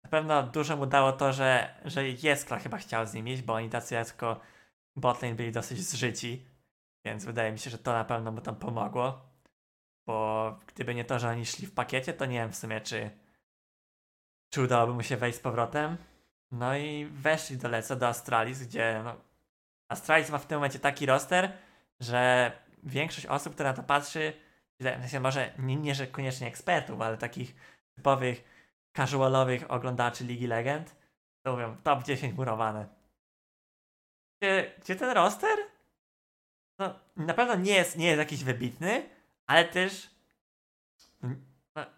na pewno dużo mu dało to, że, że Jeskla chyba chciał z nim iść, bo oni tacy jako botlane byli dosyć zżyci, więc wydaje mi się, że to na pewno mu tam pomogło. Bo gdyby nie to, że oni szli w pakiecie, to nie wiem w sumie, czy, czy udałoby mu się wejść z powrotem. No i weszli do Leca, do Astralis, gdzie no, Astralis ma w tym momencie taki roster, że większość osób, która na to patrzy, w sensie może nie, nie że koniecznie ekspertów, ale takich typowych, casualowych oglądaczy Ligi Legend, to mówią top 10 murowane. Gdzie, gdzie ten roster? No, na pewno nie jest, nie jest jakiś wybitny, ale też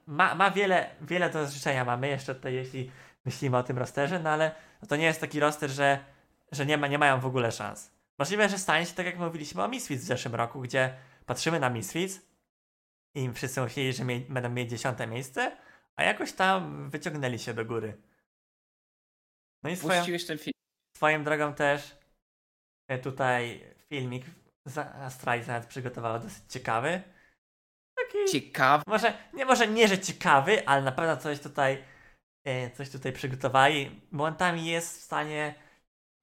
ma, ma wiele, wiele do życzenia mamy jeszcze tutaj, jeśli myślimy o tym rosterze, no ale no to nie jest taki roster, że, że nie, ma, nie mają w ogóle szans. Możliwe, że stanie się tak jak mówiliśmy o Misfits w zeszłym roku, gdzie patrzymy na Misfits i wszyscy myśleli, że mie- będą mieć dziesiąte miejsce, a jakoś tam wyciągnęli się do góry. No i swoją, ten film. swoją drogą też e, tutaj filmik Astralis nawet przygotowało dosyć ciekawy. Taki Ciekawe. może nie, może nie, że ciekawy, ale na pewno coś tutaj e, coś tutaj przygotowali. Momentami jest w stanie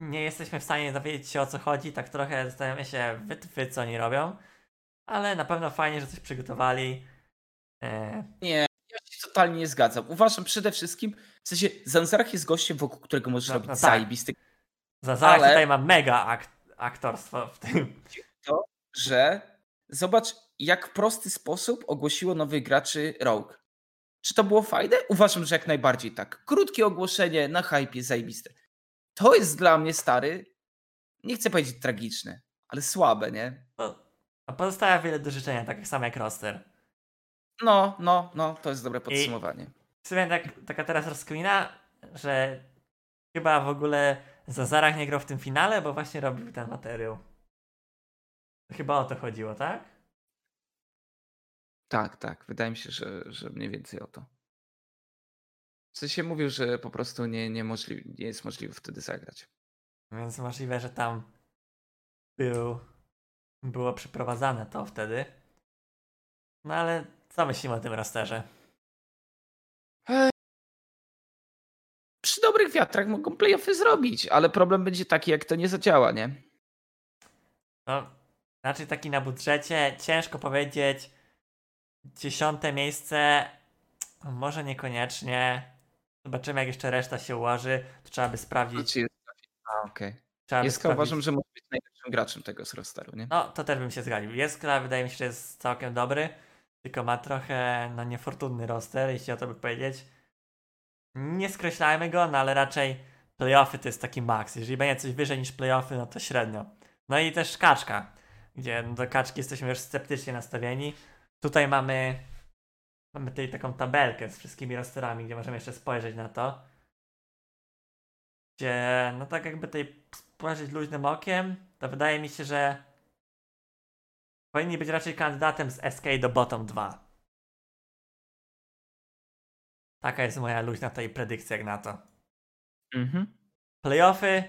nie jesteśmy w stanie dowiedzieć się o co chodzi, tak trochę zastanawiamy się wytwy, co oni robią, ale na pewno fajnie, że coś przygotowali. E, Nie, ja się totalnie nie zgadzam. Uważam przede wszystkim, w sensie Zanzarach jest gościem, wokół którego możesz No, robić no tak. zajebisty Zazarek Ale- tutaj ma mega akt, aktorstwo w tym. że zobacz, jak w prosty sposób ogłosiło nowych graczy Rogue. Czy to było fajne? Uważam, że jak najbardziej tak. Krótkie ogłoszenie na hypie, zajebiste. To jest dla mnie stary nie chcę powiedzieć tragiczne, ale słabe, nie? A pozostawia wiele do życzenia, tak samo jak roster. No, no, no, to jest dobre podsumowanie. W sumie tak, taka teraz rozkmina, że chyba w ogóle Zazarach nie grał w tym finale, bo właśnie robił ten materiał. Chyba o to chodziło, tak? Tak, tak. Wydaje mi się, że, że mniej więcej o to. W sensie mówił, że po prostu nie, nie, możli- nie jest możliwe wtedy zagrać. Więc możliwe, że tam był, było przeprowadzane to wtedy. No ale co myślimy o tym rosterze? Przy dobrych wiatrach mogą playoffy zrobić, ale problem będzie taki, jak to nie zadziała, nie? No, raczej taki na budżecie, ciężko powiedzieć. Dziesiąte miejsce, może niekoniecznie. Zobaczymy, jak jeszcze reszta się ułoży. To trzeba by sprawdzić. Znaczy jest... Trzeba by Jest sprawdzić. uważam, że może być najlepszym graczem tego z rosteru, nie? No, to też bym się zgodził. Jeskla wydaje mi się, że jest całkiem dobry, tylko ma trochę no, niefortunny roster, jeśli o to by powiedzieć. Nie skreślajmy go, no ale raczej playoffy to jest taki maks. Jeżeli będzie coś wyżej niż playoffy, no to średnio. No i też kaczka, gdzie no, do kaczki jesteśmy już sceptycznie nastawieni. Tutaj mamy mamy tutaj taką tabelkę z wszystkimi rosterami, gdzie możemy jeszcze spojrzeć na to. Gdzie, no tak jakby tutaj spojrzeć luźnym okiem, to wydaje mi się, że powinni być raczej kandydatem z SK do bottom 2. Taka jest moja luźna tutaj predykcja jak na to. Mhm. Playoffy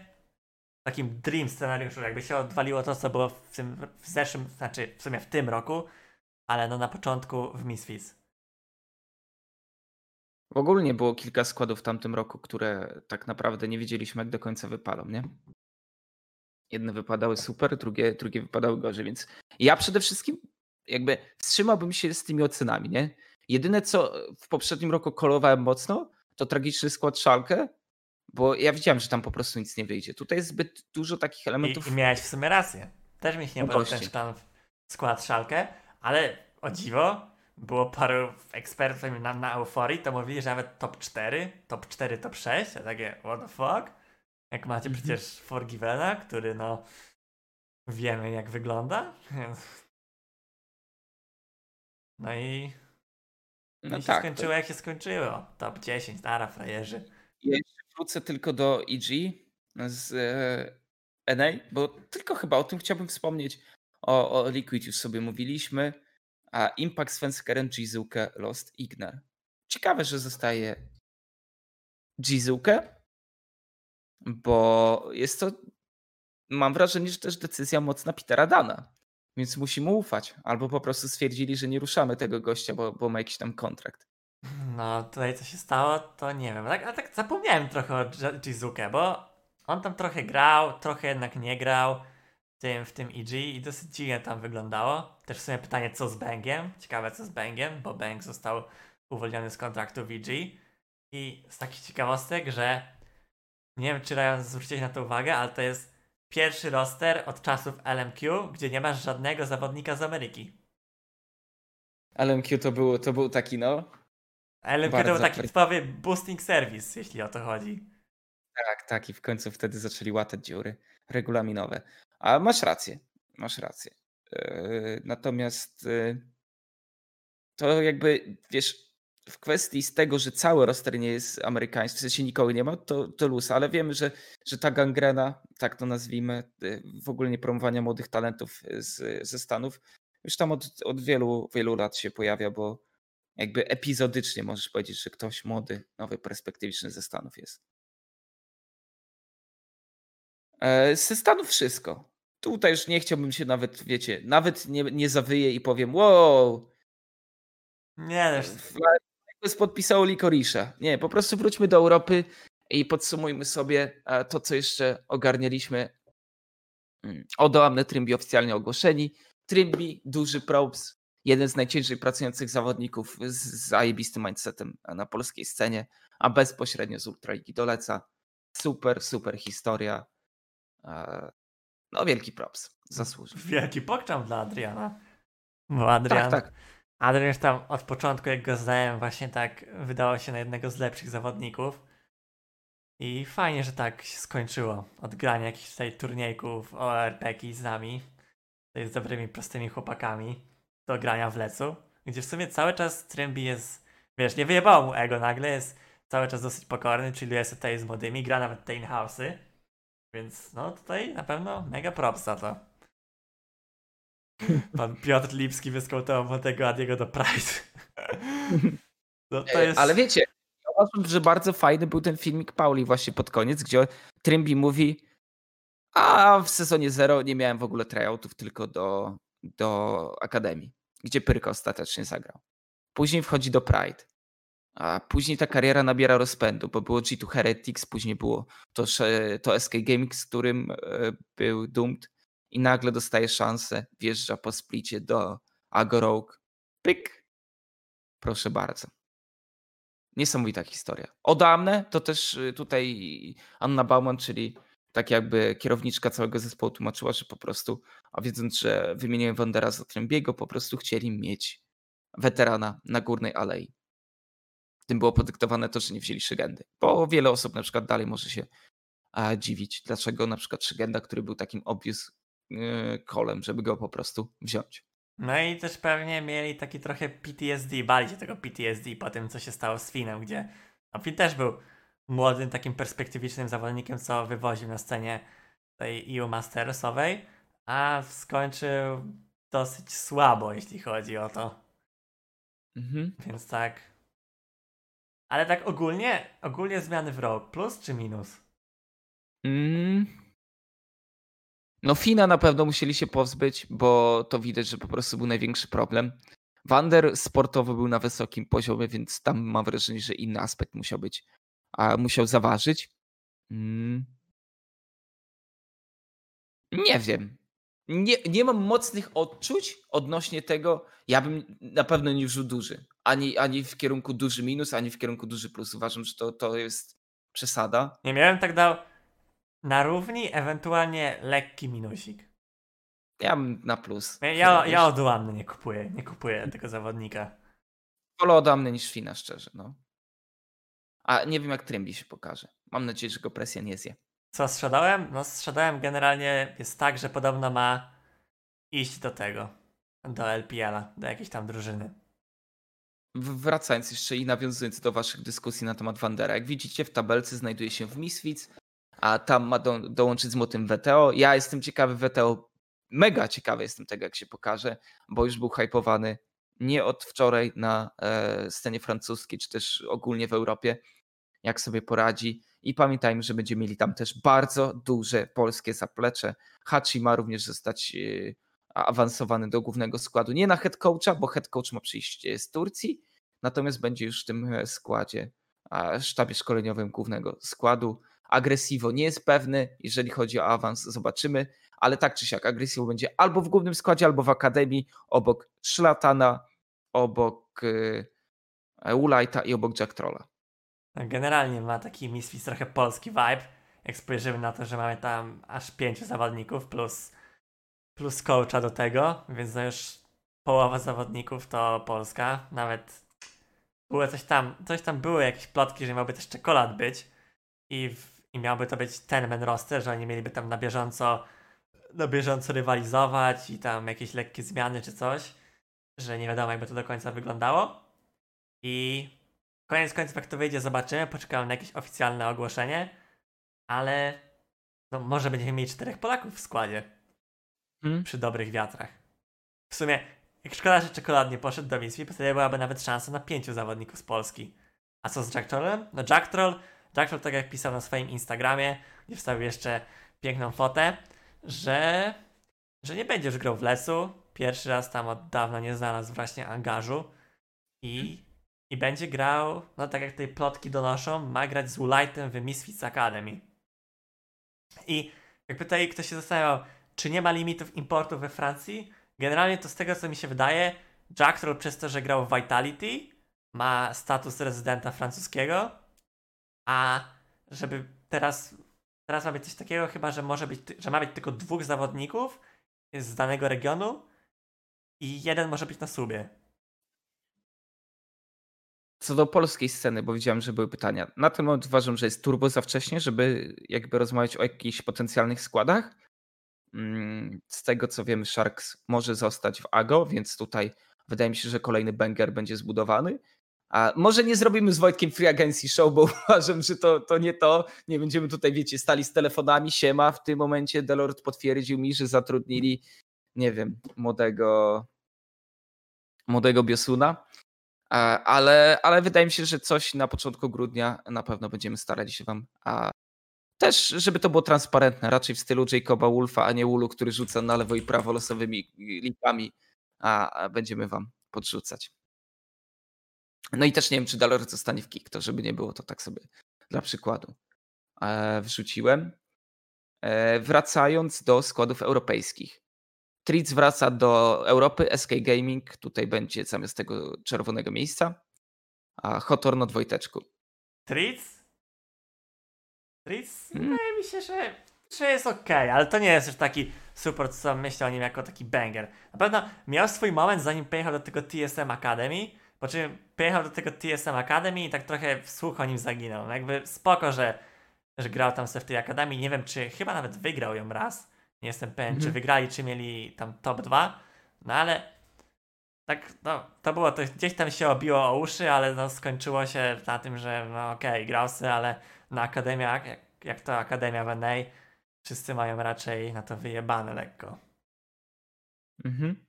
w takim dream scenariuszu, jakby się odwaliło to, co było w tym w zeszłym, znaczy w sumie w tym roku, ale no na początku w Misfits. W ogóle było kilka składów w tamtym roku, które tak naprawdę nie wiedzieliśmy, jak do końca wypalą, nie? Jedne wypadały super, drugie, drugie wypadały gorzej, więc ja przede wszystkim jakby wstrzymałbym się z tymi ocenami, nie? Jedyne, co w poprzednim roku kolowałem mocno, to tragiczny skład Szalkę, bo ja widziałem, że tam po prostu nic nie wyjdzie. Tutaj jest zbyt dużo takich elementów. I, I miałeś w sumie rację. Też mi się nie No podobał ten szklan skład szalkę, ale o dziwo, było paru ekspertów na, na euforii, to mówili, że nawet top 4, top 4, top 6, a takie what the fuck? Jak macie Mhm. przecież Forgivena, który no wiemy jak wygląda. No i, No i się tak. skończyło jak się skończyło. Top 10, nara frajerzy. Jeszcze wrócę tylko do EG z e, NA, bo tylko chyba o tym chciałbym wspomnieć. O, o Liquid już sobie mówiliśmy, a Impact Svenskeren, Jizuke, Lost Ignar. Ciekawe, że zostaje Jizuke, bo jest to, mam wrażenie, że też decyzja mocna Petera Dana, więc musimy ufać. Albo po prostu stwierdzili, że nie ruszamy tego gościa, bo, bo ma jakiś tam kontrakt. No, tutaj co się stało, to nie wiem. Tak, ale tak zapomniałem trochę o Ji- Jizuke, bo on tam trochę grał, trochę jednak nie grał w tym, w tym EG i dosyć dziwnie tam wyglądało. Też w sumie pytanie, co z Bangiem? Ciekawe, co z Bangiem, bo Bang został uwolniony z kontraktu w EG. I z takich ciekawostek, że nie wiem, czy zwróciłeś na to uwagę, ale to jest pierwszy roster od czasów LMQ, gdzie nie masz żadnego zawodnika z Ameryki. LMQ to, było, to był taki, no, LMQ to był taki typowy boosting service, jeśli o to chodzi. Tak, tak. I w końcu wtedy zaczęli łatać dziury regulaminowe. A masz rację, masz rację. Yy, Natomiast yy, to jakby, wiesz, w kwestii z tego, że cały roster nie jest amerykański, w sensie nikogo nie ma, to, to luz, ale wiemy, że, że ta gangrena, tak to nazwijmy, yy, w ogóle nie promowania młodych talentów z, ze Stanów, już tam od, od wielu, wielu lat się pojawia, bo jakby epizodycznie możesz powiedzieć, że ktoś młody, nowy, perspektywiczny ze Stanów jest. E, Ze Stanów wszystko. Tutaj już nie chciałbym się nawet, wiecie, nawet nie, nie zawyję i powiem, wow, Nie, też Flyers podpisało Likorisza. Nie, po prostu wróćmy do Europy i podsumujmy sobie e, to, co jeszcze ogarnialiśmy. Mm, Odo Amne Trimby oficjalnie ogłoszeni. Trimby, duży props, jeden z najciężej pracujących zawodników z z zajebistym mindsetem na polskiej scenie, a bezpośrednio z Ultraligi doleca. Super, super historia. E, No, wielki props. Zasłużył. wielki pokczam dla Adriana. Bo Adrian, Tak, tak. Adrian tam od początku, jak go znałem, właśnie tak wydało się na jednego z lepszych zawodników. I fajnie, że tak się skończyło od grania jakichś tutaj turniejków ORPG z nami, z dobrymi, prostymi chłopakami, do grania w lecu, gdzie w sumie cały czas Trimby jest, wiesz, nie wyjebało mu ego nagle, jest cały czas dosyć pokorny, czyli jest tutaj z młodymi, gra nawet te in-house'y, więc no tutaj na pewno mega props za to. Pan Piotr Lipski wyskautował młodego Adiego do Pride. No to jest... Ale wiecie, uważam, że bardzo fajny był ten filmik Pauli właśnie pod koniec, gdzie Trimby mówi a w sezonie zero nie miałem w ogóle tryoutów, tylko do, do Akademii, gdzie Pyrka ostatecznie zagrał. Później wchodzi do Pride. A później ta kariera nabiera rozpędu, bo było G2 Heretics, później było to, to SK Gaming, z którym e, był Doomed i nagle dostaje szansę, wjeżdża po splicie do Agorogue. Pyk! Proszę bardzo. Niesamowita historia. Odamne to też y, tutaj Anna Bauman, czyli tak jakby kierowniczka całego zespołu tłumaczyła, że po prostu, a wiedząc, że wymieniłem Wandera za Trembiego, po prostu chcieli mieć weterana na górnej alei. Tym było podyktowane to, że nie wzięli Szygendy. Bo wiele osób na przykład dalej może się dziwić, dlaczego na przykład Szygenda, który był takim obvious kolem, żeby go po prostu wziąć. No i też pewnie mieli taki trochę PTSD, bali się tego PTSD po tym, co się stało z Finem, gdzie no Fin też był młodym, takim perspektywicznym zawodnikiem, co wywoził na scenie tej EU Mastersowej, a skończył dosyć słabo, jeśli chodzi o to. Mhm. Więc tak. Ale tak ogólnie, ogólnie zmiany w rok, plus czy minus? Mm. No Fina na pewno musieli się pozbyć, bo to widać, że po prostu był największy problem. Wander sportowo był na wysokim poziomie, więc tam mam wrażenie, że inny aspekt musiał być, a musiał zaważyć. Mm. Nie wiem. Nie, nie mam mocnych odczuć odnośnie tego. Ja bym na pewno nie wrzucił duży. Ani, ani w kierunku duży minus, ani w kierunku duży plus. Uważam, że to, to jest przesada. Nie miałem tak dał na równi, ewentualnie lekki minusik. Ja na plus. Ja, ja, ja odłamny nie kupuję, nie kupuję tego zawodnika. Wolę odłamny niż Fina, szczerze. No. A nie wiem, jak Trymbi się pokaże. Mam nadzieję, że go presja nie zje. Co sprzedałem? No sprzedałem generalnie jest tak, że podobno ma iść do tego, do LPL-a, do jakiejś tam drużyny. Wracając jeszcze i nawiązując do waszych dyskusji na temat Wandera. Jak widzicie w tabelce znajduje się w Misfits, a tam ma do, dołączyć z Motem WTO. Ja jestem ciekawy WTO, mega ciekawy jestem tego, jak się pokaże, bo już był hypowany nie od wczoraj na e, scenie francuskiej, czy też ogólnie w Europie, jak sobie poradzi. I pamiętajmy, że będziemy mieli tam też bardzo duże polskie zaplecze. Hachi ma również zostać e, awansowany do głównego składu. Nie na head coacha, bo head coach ma przyjść z Turcji, natomiast będzie już w tym e, składzie, sztabie szkoleniowym głównego składu. Agresivo nie jest pewny, jeżeli chodzi o awans, zobaczymy, ale tak czy siak Agresivo będzie albo w głównym składzie, albo w akademii, obok Szlatana, obok e, Ulajta i obok Jack Trolla. Generalnie ma taki Misfits trochę polski vibe, jak spojrzymy na to, że mamy tam aż pięciu zawodników plus, plus coacha do tego, więc no już połowa zawodników to Polska, nawet było coś tam, coś tam były jakieś plotki, że miałby też czekolad być i w i miałby to być ten main roster, że oni mieliby tam na bieżąco na bieżąco rywalizować i tam jakieś lekkie zmiany czy coś, że nie wiadomo jakby to do końca wyglądało. I koniec końców jak to wyjdzie zobaczymy, poczekamy na jakieś oficjalne ogłoszenie, ale no może będziemy mieli czterech Polaków w składzie hmm? przy dobrych wiatrach. W sumie, jak szkoda, że czekolad nie poszedł do misji, wtedy byłaby nawet szansa na pięciu zawodników z Polski. A co z Jack Trollem? No Jack Troll Jackshot tak jak pisał na swoim Instagramie, gdzie wstawił jeszcze piękną fotę, że, że nie będzie już grał w lesu. Pierwszy raz tam od dawna nie znalazł właśnie angażu i, i będzie grał, no tak jak tej plotki donoszą, ma grać z Woolightem w Misfits Academy. I jakby tutaj ktoś się zastanawiał, czy nie ma limitów importu we Francji? Generalnie to z tego co mi się wydaje, Jack przez to, że grał w Vitality, ma status rezydenta francuskiego, a żeby teraz, teraz ma być coś takiego chyba, że może być, że ma być tylko dwóch zawodników z danego regionu i jeden może być na subie. co do polskiej sceny, bo widziałem, że były pytania. Na ten moment uważam, że jest turbo za wcześnie, żeby jakby rozmawiać o jakichś potencjalnych składach. Mm, z tego co wiemy, Sharks może zostać w AGO, więc tutaj wydaje mi się, że kolejny banger będzie zbudowany. A może nie zrobimy z Wojtkiem Free Agency Show, bo uważam, że to, to nie to. Nie będziemy tutaj, wiecie, stali z telefonami. Siema, w tym momencie Delord potwierdził mi, że zatrudnili, nie wiem, młodego, młodego Biosuna. Ale, ale wydaje mi się, że coś na początku grudnia na pewno będziemy starali się Wam a też, żeby to było transparentne, raczej w stylu Jacoba Wolfa, a nie Ulu, który rzuca na lewo i prawo losowymi linkami, a będziemy Wam podrzucać. No i też nie wiem, czy Dalor zostanie w kick, to żeby nie było to tak sobie dla przykładu e, wrzuciłem. E, wracając do składów europejskich. Tritz wraca do Europy, SK Gaming tutaj będzie zamiast tego czerwonego miejsca, a Hotor na dwojteczku. Tritz? Tritz? Hmm. Wydaje mi się, że, że jest ok, ale to nie jest już taki super, co myślę o nim jako taki banger. Na pewno miał swój moment, zanim pojechał do tego TSM Academy, po czym pojechał do tego TSM Academy i tak trochę w słuch o nim zaginął. No jakby spoko, że, że grał tam sobie w tej Akademii. Nie wiem, czy chyba nawet wygrał ją raz. Nie jestem pewien, mhm. czy wygrali, czy mieli tam top 2. No ale tak, no, to było, to gdzieś tam się obiło o uszy, ale no, skończyło się na tym, że no okej, okay, grał sobie, ale na akademiach, jak, jak to Akademia w NA, wszyscy mają raczej na to wyjebane lekko. Mhm.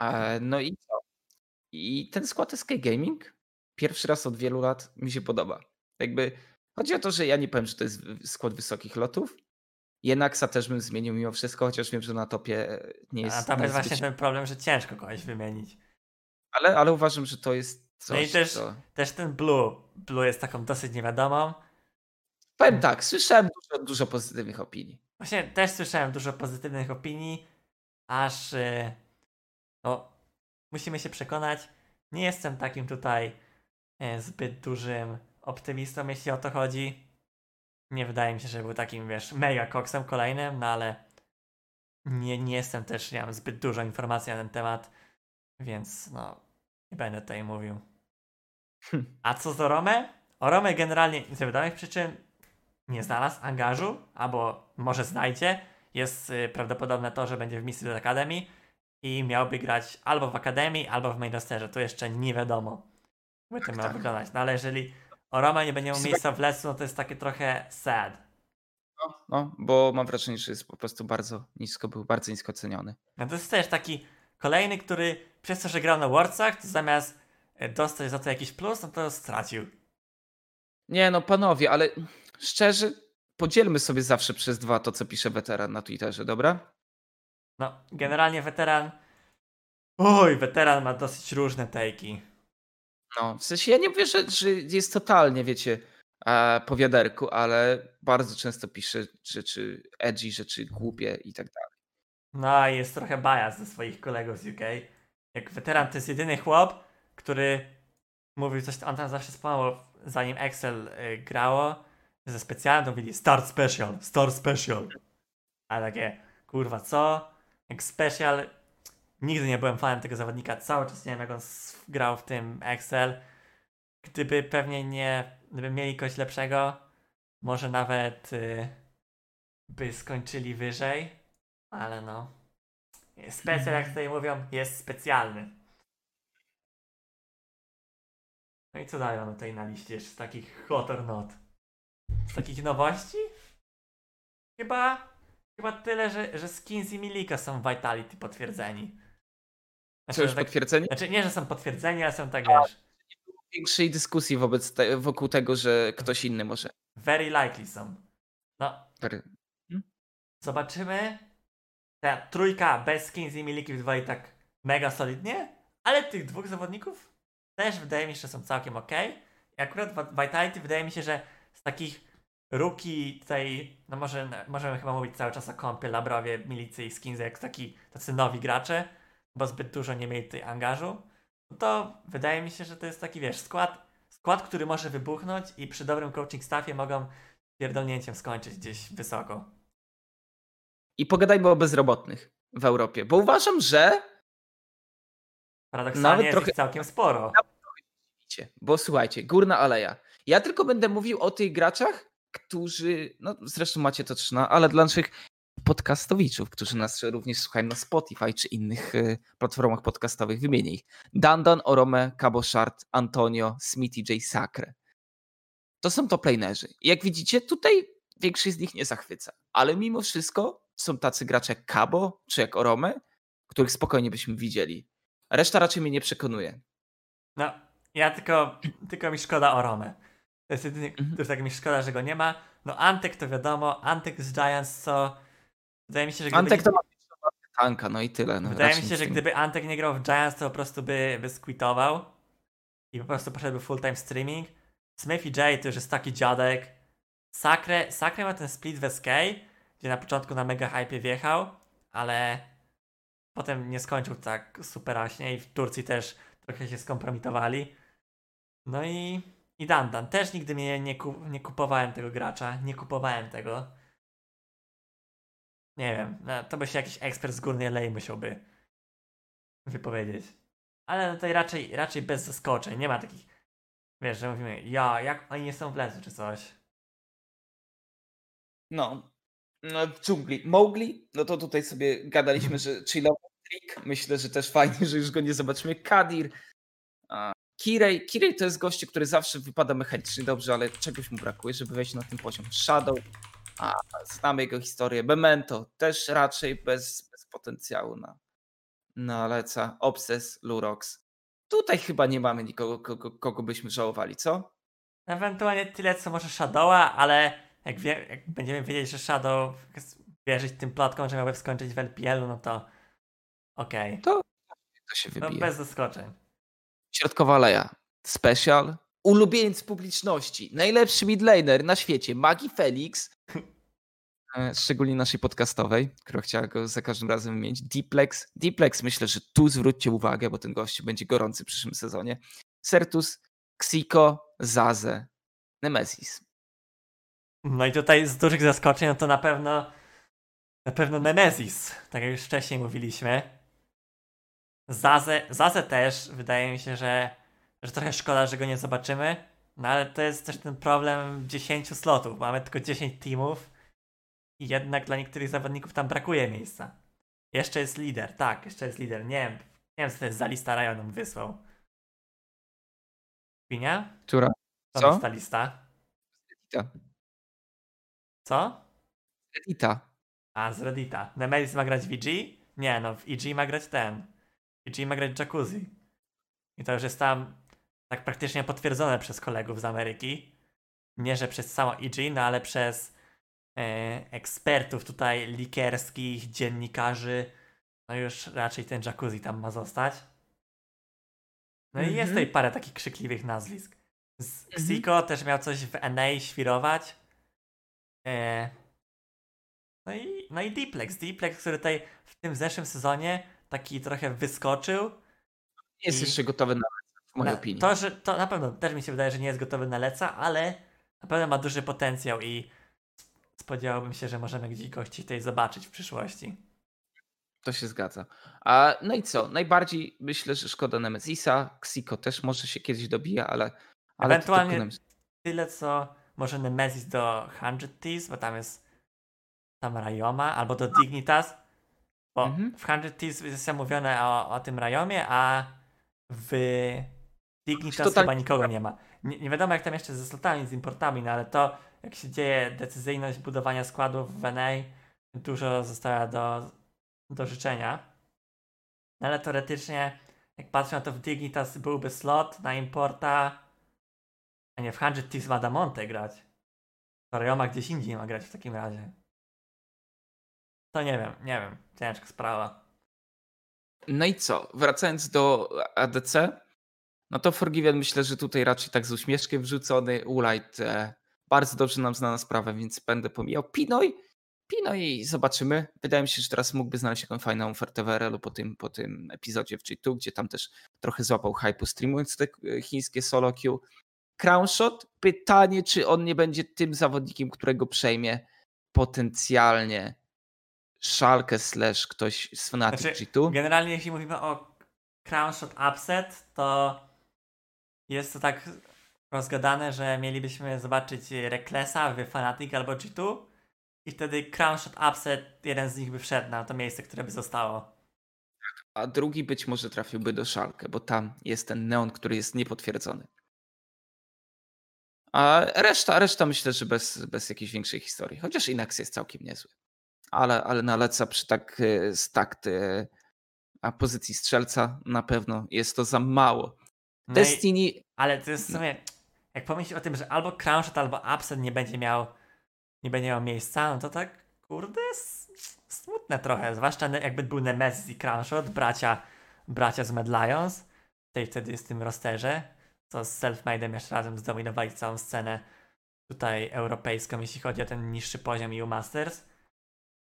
E, no i co? I ten skład SK Gaming pierwszy raz od wielu lat mi się podoba. Jakby chodzi o to, że ja nie powiem, że to jest skład wysokich lotów. Jednaksa też bym zmienił mimo wszystko, chociaż wiem, że na topie e, nie jest. A tam jest właśnie ten problem, że ciężko kogoś wymienić. Ale, ale uważam, że to jest coś, No i też, co... też ten Blue. Blue jest taką dosyć niewiadomą. Powiem tak, słyszałem dużo, dużo pozytywnych opinii. Właśnie też słyszałem dużo pozytywnych opinii, aż yy, no, musimy się przekonać. Nie jestem takim tutaj e, zbyt dużym optymistą, jeśli o to chodzi. Nie wydaje mi się, że był takim, wiesz, mega koksem kolejnym, no ale nie, nie jestem też, nie mam zbyt dużo informacji na ten temat, więc no, nie będę tutaj mówił. Hm. A co z Orome? Orome generalnie z wiadomych przyczyn nie znalazł angażu, albo może znajdzie. Jest y, prawdopodobne to, że będzie w misji do Akademii i miałby grać albo w Akademii, albo w main rosterze. Tu jeszcze nie wiadomo, jak to miał tak. wyglądać. No ale jeżeli Oroma nie będzie miał miejsca w Lesu, no to jest takie trochę sad. No, no, bo mam wrażenie, że jest po prostu bardzo nisko, był bardzo nisko ceniony. No to jest też taki kolejny, który przez to, że grał na Worldsach, to zamiast e, dostać za to jakiś plus, no to stracił. Nie no, panowie, ale szczerze, podzielmy sobie zawsze przez dwa to, co pisze weteran na Twitterze, dobra? No, generalnie weteran. Oj, weteran ma dosyć różne tejki. No, w sensie ja nie mówię, że, że jest totalnie, wiecie, e, po wiaderku, ale bardzo często pisze rzeczy edgy, rzeczy głupie i tak dalej. No jest trochę bias ze swoich kolegów z UK. Jak weteran to jest jedyny chłop, który mówił coś, on tam zawsze wspomniał, zanim Excel y, grało, ze specjalnym mówili start special, start special. A takie, kurwa co? Jak special Nigdy nie byłem fanem tego zawodnika, cały czas nie wiem jak on grał w tym Excel. Gdyby pewnie nie, gdyby mieli kogoś lepszego, może nawet y, by skończyli wyżej, ale no. Specjal, jak tutaj mówią, jest specjalny. No i co dają tej na liście z takich hot or not? Z takich nowości? Chyba, chyba tyle, że, że skins i Milika są Vitality potwierdzeni. Znaczy, Co już tak, potwierdzenie? Znaczy nie, że są potwierdzenia, ale są tak, wiesz... Nie było większej dyskusji wobec te, wokół tego, że ktoś inny może. Very likely są. No. Very. Hmm? Zobaczymy. Ta trójka bez skins i miliki i tak mega solidnie, ale tych dwóch zawodników też wydaje mi się, że są całkiem ok. I akurat Vitality wydaje mi się, że z takich ruki tutaj, no może, możemy chyba mówić cały czas o kąpie, labrowie, skins, jak taki tacy nowi gracze, bo zbyt dużo nie mieli tutaj angażu, no to wydaje mi się, że to jest taki, wiesz, skład, skład, który może wybuchnąć i przy dobrym coaching staffie mogą pierdolnięciem skończyć gdzieś wysoko. I pogadajmy o bezrobotnych w Europie, bo uważam, że Paradoksalnie nawet jest trochę, całkiem sporo. bo słuchajcie, górna aleja. Ja tylko będę mówił o tych graczach, którzy, no zresztą macie to trzyma, ale dla naszych podcastowiczów, którzy nas również słuchają na Spotify czy innych y, platformach podcastowych, wymienię ich. Dandon, Orome, Cabo Shard, Antonio, Smithy J. Sacre. To są top lanerzy. Jak widzicie, tutaj większość z nich nie zachwyca. Ale mimo wszystko są tacy gracze jak Cabo czy jak Orome, których spokojnie byśmy widzieli. Reszta raczej mnie nie przekonuje. No, ja tylko, tylko mi szkoda o Romę. To jest jedynie, Mhm. to jest tak mi szkoda, że go nie ma. No Antek to wiadomo, Antek z Giants co... Wydaje mi się, że gdyby, Antek to ma tanka, no i tyle. No, wydaje mi się, że gdyby Antek nie grał w Giants, to po prostu by, by squitował i po prostu poszedłby full time streaming. Smith i J to już jest taki dziadek. Sakre, Sakre ma ten split w SK, gdzie na początku na mega hype wjechał, ale potem nie skończył tak superaśnie i w Turcji też trochę się skompromitowali. No i, i Dandan. Też nigdy nie, ku, nie kupowałem tego gracza. Nie kupowałem tego. Nie wiem. no, To by się jakiś ekspert z górnej lei musiałby wypowiedzieć. Ale tutaj raczej, raczej bez zaskoczeń. Nie ma takich, wiesz, że mówimy, ja, jak oni nie są w lesu czy coś. No, no w dżungli. Mowgli, no to tutaj sobie gadaliśmy, że chillowy trik. Myślę, że też fajnie, że już go nie zobaczymy. Kadir, Kirej. Kirej to jest gościu, który zawsze wypada mechanicznie dobrze, ale czegoś mu brakuje, żeby wejść na ten poziom. Shadow, a znamy jego historię. Memento też raczej bez, bez potencjału na, na Leca. Obses, Lurox. Tutaj chyba nie mamy nikogo, kogo, kogo byśmy żałowali, co? Ewentualnie tyle, co może Shadowa, ale jak, wie, jak będziemy wiedzieć, że Shadow wierzyć tym plotkom, że miałby skończyć w LPL-u, no to okej. To się No wybije. bez zaskoczeń. Środkowa aleja. Special. Ulubieniec publiczności. Najlepszy midlaner na świecie. Magi Felix. E, Szczególnie naszej podcastowej, która chciała go za każdym razem wymienić. Deeplex. Deeplex myślę, że tu zwróćcie uwagę, bo ten gość będzie gorący w przyszłym sezonie. Sertus, Xiko, Zaze, Nemesis. No i tutaj z dużych zaskoczeń, no to na pewno na pewno Nemesis, tak jak już wcześniej mówiliśmy. Zazę, Zazę też, wydaje mi się, że, że trochę szkoda, że go nie zobaczymy. No ale to jest też ten problem 10 slotów. Mamy tylko 10 teamów i jednak dla niektórych zawodników tam brakuje miejsca. Jeszcze jest lider, tak, jeszcze jest lider. Nie wiem, nie wiem co to jest za lista rajonów wysłał. Pinia? Która? To Co? jest ta lista. Edita. Co? Edita. A, z Reddita. Nemesis ma grać w EG? Nie, no w EG ma grać ten. EG ma grać Jacuzzi. I to już jest tam tak praktycznie potwierdzone przez kolegów z Ameryki. Nie, że przez całą EG, no ale przez e, ekspertów tutaj likerskich, dziennikarzy. No już raczej ten Jacuzzi tam ma zostać. No i jest Mhm. tutaj parę takich krzykliwych nazwisk. Z Mhm. Xiko też miał coś w NA świrować. E, no i, no i Deeplex. Deeplex, który tutaj w tym zeszłym sezonie taki trochę wyskoczył. Nie jest I- jeszcze gotowy na w mojej Na- opinii. To, że, to na pewno też mi się wydaje, że nie jest gotowy na leca, ale na pewno ma duży potencjał i spodziewałbym się, że możemy gdzieś gości tutaj zobaczyć w przyszłości. To się zgadza. A, no i co? Najbardziej myślę, że szkoda Nemesisa. Xiko też może się kiedyś dobija, ale. ale to Ewentualnie tylko tyle, co może Nemesis do 100 Thieves, bo tam jest tam Rayoma, albo do Dignitas. Bo Mhm. w 100 Thieves jest mówione o, o tym Rayomie, a w Dignitas Totalnie- chyba nikogo nie ma. Nie, nie wiadomo jak tam jeszcze ze slotami, z importami, no ale to jak się dzieje decyzyjność budowania składów w NA, dużo została do, do życzenia. No ale teoretycznie, jak patrzę na to w Dignitas byłby slot na importa, a nie w 100 Thieves ma Damonte grać. To Rayoma gdzieś indziej ma grać w takim razie. To nie wiem, nie wiem, ciężka sprawa. No i co? Wracając do ADC, no to Forgiven myślę, że tutaj raczej tak z uśmieszkiem wrzucony. Ulight e, bardzo dobrze nam znana sprawa, więc będę pomijał. Pinoj, Pinoj zobaczymy. Wydaje mi się, że teraz mógłby znaleźć jakąś fajną ofertę w RL-u po tym, po tym epizodzie w G2, gdzie tam też trochę złapał hype'u streamując te e, chińskie solo queue. Crownshot, pytanie, czy on nie będzie tym zawodnikiem, którego przejmie potencjalnie Schalke slash ktoś z Fnatic Znaczy, G2. Generalnie jeśli mówimy o Crownshot Upset, to jest to tak rozgadane, że mielibyśmy zobaczyć Reklesa w Fanatic albo G2 i wtedy Crownshot Upset, jeden z nich by wszedł na to miejsce, które by zostało. A drugi być może trafiłby do Szalkę, bo tam jest ten neon, który jest niepotwierdzony. A reszta, reszta myślę, że bez, bez jakiejś większej historii. Chociaż Inax jest całkiem niezły. Ale, ale na Leca przy tak e, stakt e, a pozycji strzelca na pewno jest to za mało. No i, Destiny ale to jest w sumie, jak pomyślisz o tym, że albo Crownshot, albo Upset nie będzie miał nie będzie miał miejsca, no to tak, kurde, smutne trochę. Zwłaszcza jakby był Nemesis i Crownshot, bracia, bracia z Mad Lions, tej wtedy z tym rosterze, co z Selfmade'em jeszcze razem zdominowali całą scenę tutaj europejską, jeśli chodzi o ten niższy poziom EU Masters.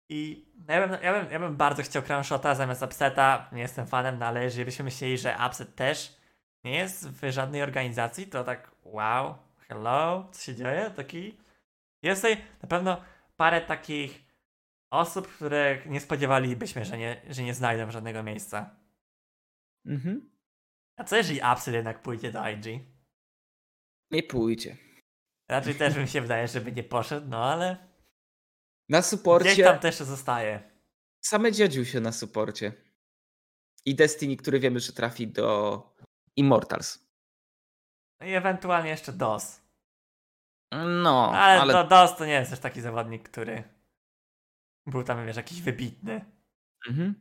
I no ja bym, ja bym, ja bym bardzo chciał Crownshota zamiast Upseta, nie jestem fanem, no ale jeżeli byśmy myśleli, że Upset też nie jest w żadnej organizacji, to tak wow, hello, co się dzieje? Taki jest tutaj na pewno parę takich osób, które nie spodziewalibyśmy, że nie, że nie znajdą żadnego miejsca. mhm. A co jeżeli Upset jednak pójdzie do IG? nie pójdzie. Raczej też mi się wydaje, żeby nie poszedł, no ale Na gdzieś suporcie tam też zostaje. same dziedził się na suporcie. I Destiny, który wiemy, że trafi do Immortals. No i ewentualnie jeszcze DOS. No, Ale, ale, Do, DOS to nie jest też taki zawodnik, który był tam, wiesz, jakiś wybitny. Mhm.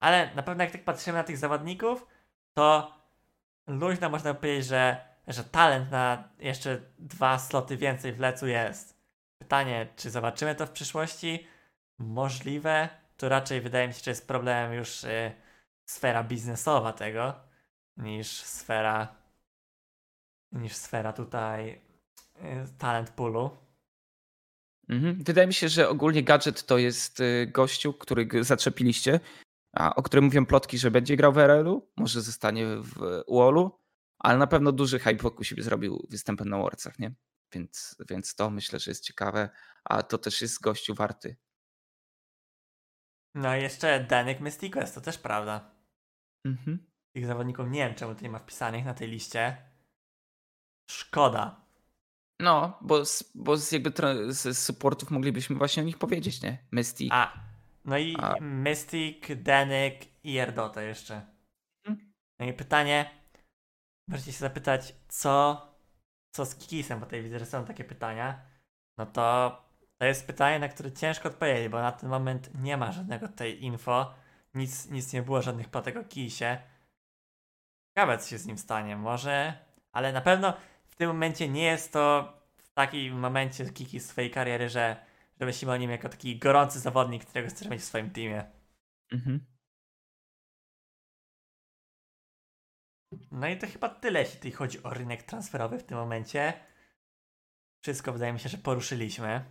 Ale na pewno jak tak patrzymy na tych zawodników, to luźno można powiedzieć, że, że talent na jeszcze dwa sloty więcej w lecu jest. Pytanie, czy zobaczymy to w przyszłości? Możliwe. To raczej wydaje mi się, że jest problemem już y, sfera biznesowa tego, niż sfera niż sfera tutaj y, talent poolu. Mhm. Wydaje mi się, że ogólnie gadżet to jest y, gościu, który zaczepiliście, a, o którym mówią plotki, że będzie grał w RL-u, może zostanie w UOL-u, ale na pewno duży hype wokół siebie zrobił występem na Worldsach, nie? Więc, więc to myślę, że jest ciekawe, a to też jest gościu warty. No i jeszcze Danek Mysticus, to też prawda. Mhm. Tych zawodników nie wiem, czemu to nie ma wpisanych na tej liście. Szkoda. No, bo z, bo z jakby z supportów moglibyśmy właśnie o nich powiedzieć, nie? Mystic. A, no i A. Mystic, Danek i Erdota jeszcze. Mhm. No i pytanie, możecie się zapytać, co, co z Kikisem, bo tutaj widzę, że są takie pytania. No to to jest pytanie, na które ciężko odpowiedzieć, bo na ten moment nie ma żadnego tej info. Nic, nic nie było, żadnych plotek o Kisie. Ciekawe, co się z nim stanie. Może, ale na pewno w tym momencie nie jest to w takim momencie Kiki swojej kariery, że, że myślimy o nim jako taki gorący zawodnik, którego chcesz mieć w swoim teamie. Mhm. No i to chyba tyle, jeśli chodzi o rynek transferowy w tym momencie. Wszystko wydaje mi się, że poruszyliśmy.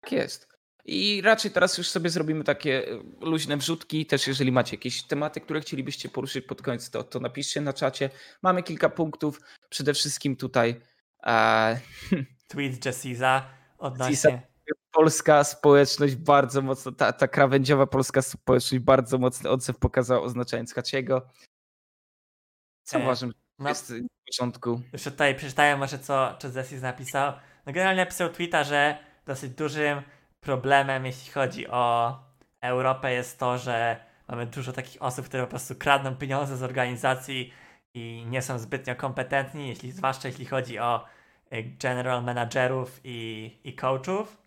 Tak jest. I raczej teraz już sobie zrobimy takie e, luźne wrzutki. Też jeżeli macie jakieś tematy, które chcielibyście poruszyć pod koniec, to, to napiszcie na czacie. Mamy kilka punktów. Przede wszystkim tutaj e, Tweet Jessiza odnośnie... polska społeczność bardzo mocno, ta, ta krawędziowa polska społeczność bardzo mocny odzew pokazała oznaczając Haciego. Co E, uważam, No, jest w porządku. Już tutaj przeczytałem może co, Jessis napisał. No generalnie napisał tweeta, że dosyć dużym problemem jeśli chodzi o Europę jest to, że mamy dużo takich osób, które po prostu kradną pieniądze z organizacji i nie są zbytnio kompetentni, jeśli, zwłaszcza jeśli chodzi o y, general managerów i, i coachów.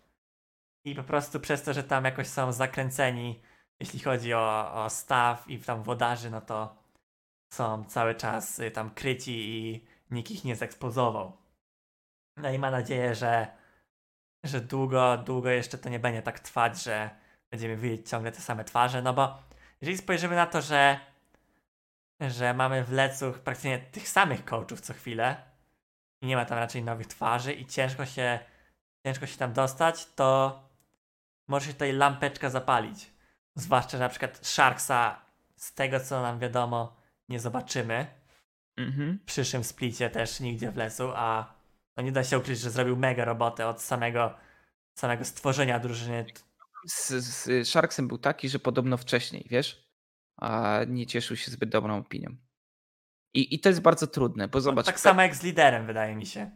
I po prostu przez to, że tam jakoś są zakręceni, jeśli chodzi o, o staff i tam wodarzy, no to są cały czas y, tam kryci i nikt ich nie zekspozował. No i mam nadzieję, że, że długo, długo jeszcze to nie będzie tak trwać, że będziemy widzieć ciągle te same twarze, no bo jeżeli spojrzymy na to, że, że mamy w lecuch praktycznie tych samych coachów co chwilę i nie ma tam raczej nowych twarzy i ciężko się, ciężko się tam dostać, to może się tutaj lampeczka zapalić. Zwłaszcza, że na przykład Sharksa, z tego co nam wiadomo, nie zobaczymy Mhm. w przyszłym splicie też nigdzie w lesu, a no nie da się ukryć, że zrobił mega robotę od samego, samego stworzenia drużyny. Z, z Sharksem był taki, że podobno wcześniej, wiesz, a nie cieszył się zbyt dobrą opinią. I, I to jest bardzo trudne, bo No, zobacz, tak samo jak z liderem, wydaje mi się.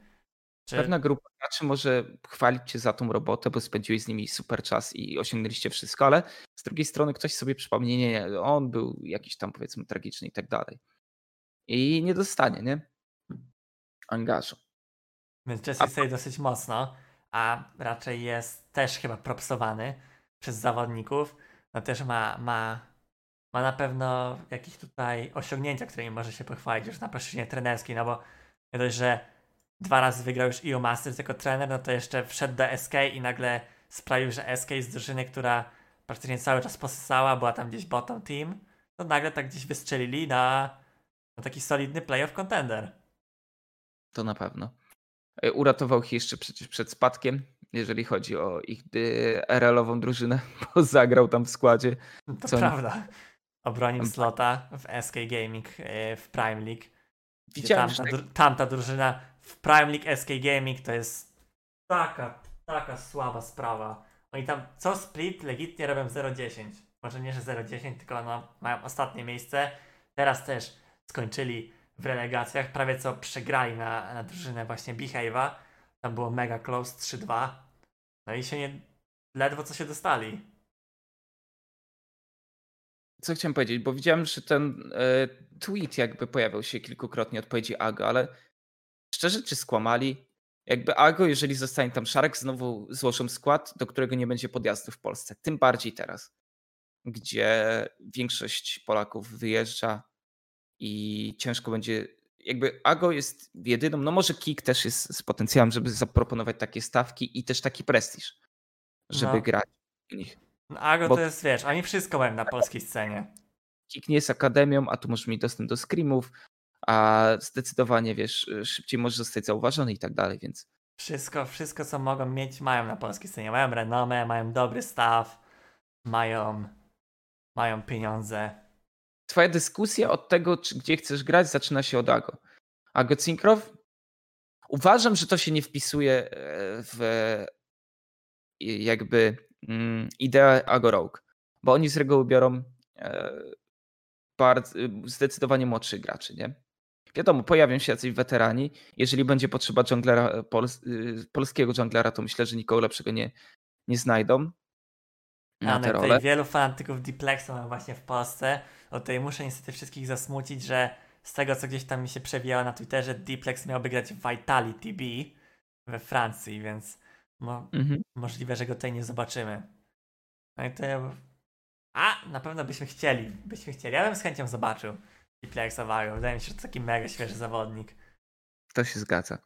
Czy... pewna grupa graczy może chwalić cię za tą robotę, bo spędziłeś z nimi super czas i osiągnęliście wszystko, ale z drugiej strony ktoś sobie przypomni, nie, nie, on był jakiś tam powiedzmy tragiczny i tak dalej. I nie dostanie, nie? Angażu. Więc Jesse A- jest tutaj dosyć mocno, a raczej jest też chyba propsowany przez zawodników. No też ma, ma, ma na pewno jakieś tutaj osiągnięcia, którymi może się pochwalić już na płaszczyźnie trenerskiej, no bo nie dość, że dwa razy wygrał już EU Masters jako trener, no to jeszcze wszedł do SK i nagle sprawił, że SK z drużyny, która praktycznie cały czas posysała, była tam gdzieś bottom team, to nagle tak gdzieś wystrzelili na, na taki solidny playoff contender. To na pewno. E, Uratował ich jeszcze przecież przed spadkiem, jeżeli chodzi o ich y, RL-ową drużynę, bo zagrał tam w składzie. To Co prawda. Obronił slota w SK Gaming e, w Prime League. Widziałem, tamta, że tamta drużyna w Prime League SK Gaming to jest taka, taka słaba sprawa. Oni tam co split legitnie robią 0-10. Może nie, że 0-10, tylko no, mają ostatnie miejsce. Teraz też skończyli w relegacjach. Prawie co przegrali na, na drużynę właśnie Behave'a. Tam było mega close 3-2. No i się nie... Ledwo co się dostali. co chciałem powiedzieć, bo widziałem, że ten e, tweet jakby pojawiał się kilkukrotnie odpowiedzi Ago, ale szczerze, czy skłamali? Jakby Ago, jeżeli zostanie tam Szarek, znowu złożą skład, do którego nie będzie podjazdu w Polsce. Tym bardziej teraz, gdzie większość Polaków wyjeżdża i ciężko będzie. Jakby Ago jest jedyną, no może Kik też jest z potencjałem, żeby zaproponować takie stawki i też taki prestiż, żeby No. grać w nich. No, Ago Bo- to jest, wiesz, oni wszystko mają na polskiej scenie. Kik nie jest akademią, a tu możesz mieć dostęp do screamów, a zdecydowanie, wiesz, szybciej możesz zostać zauważony i tak dalej, więc Wszystko, wszystko co mogą mieć, mają na polskiej scenie. Mają renomę, mają dobry staw, mają, mają pieniądze. twoja dyskusja od tego, czy, gdzie chcesz grać, zaczyna się od Ago. Ago Cinkrow? Uważam, że to się nie wpisuje e, w jakby mm, ideę Ago Rogue, bo oni z reguły biorą e, bardzo, zdecydowanie młodszych graczy, nie? Wiadomo, pojawią się jacyś weterani. Jeżeli będzie potrzeba junglera, pols, y, polskiego junglera, to myślę, że nikogo lepszego nie, nie znajdą na Ale te tutaj role. wielu fanatyków Diplexa mam właśnie w Polsce. O tutaj muszę niestety wszystkich zasmucić, że z tego co gdzieś tam mi się przewijało na Twitterze, Diplex miałby grać w Vitality B we Francji, więc mo- Mhm. możliwe, że go tutaj nie zobaczymy. No i to ja... A, na pewno byśmy chcieli, byśmy chcieli. Ja bym z chęcią zobaczył Diplexa Wago. Wydaje mi się, że to taki mega świeży zawodnik. To się zgadza.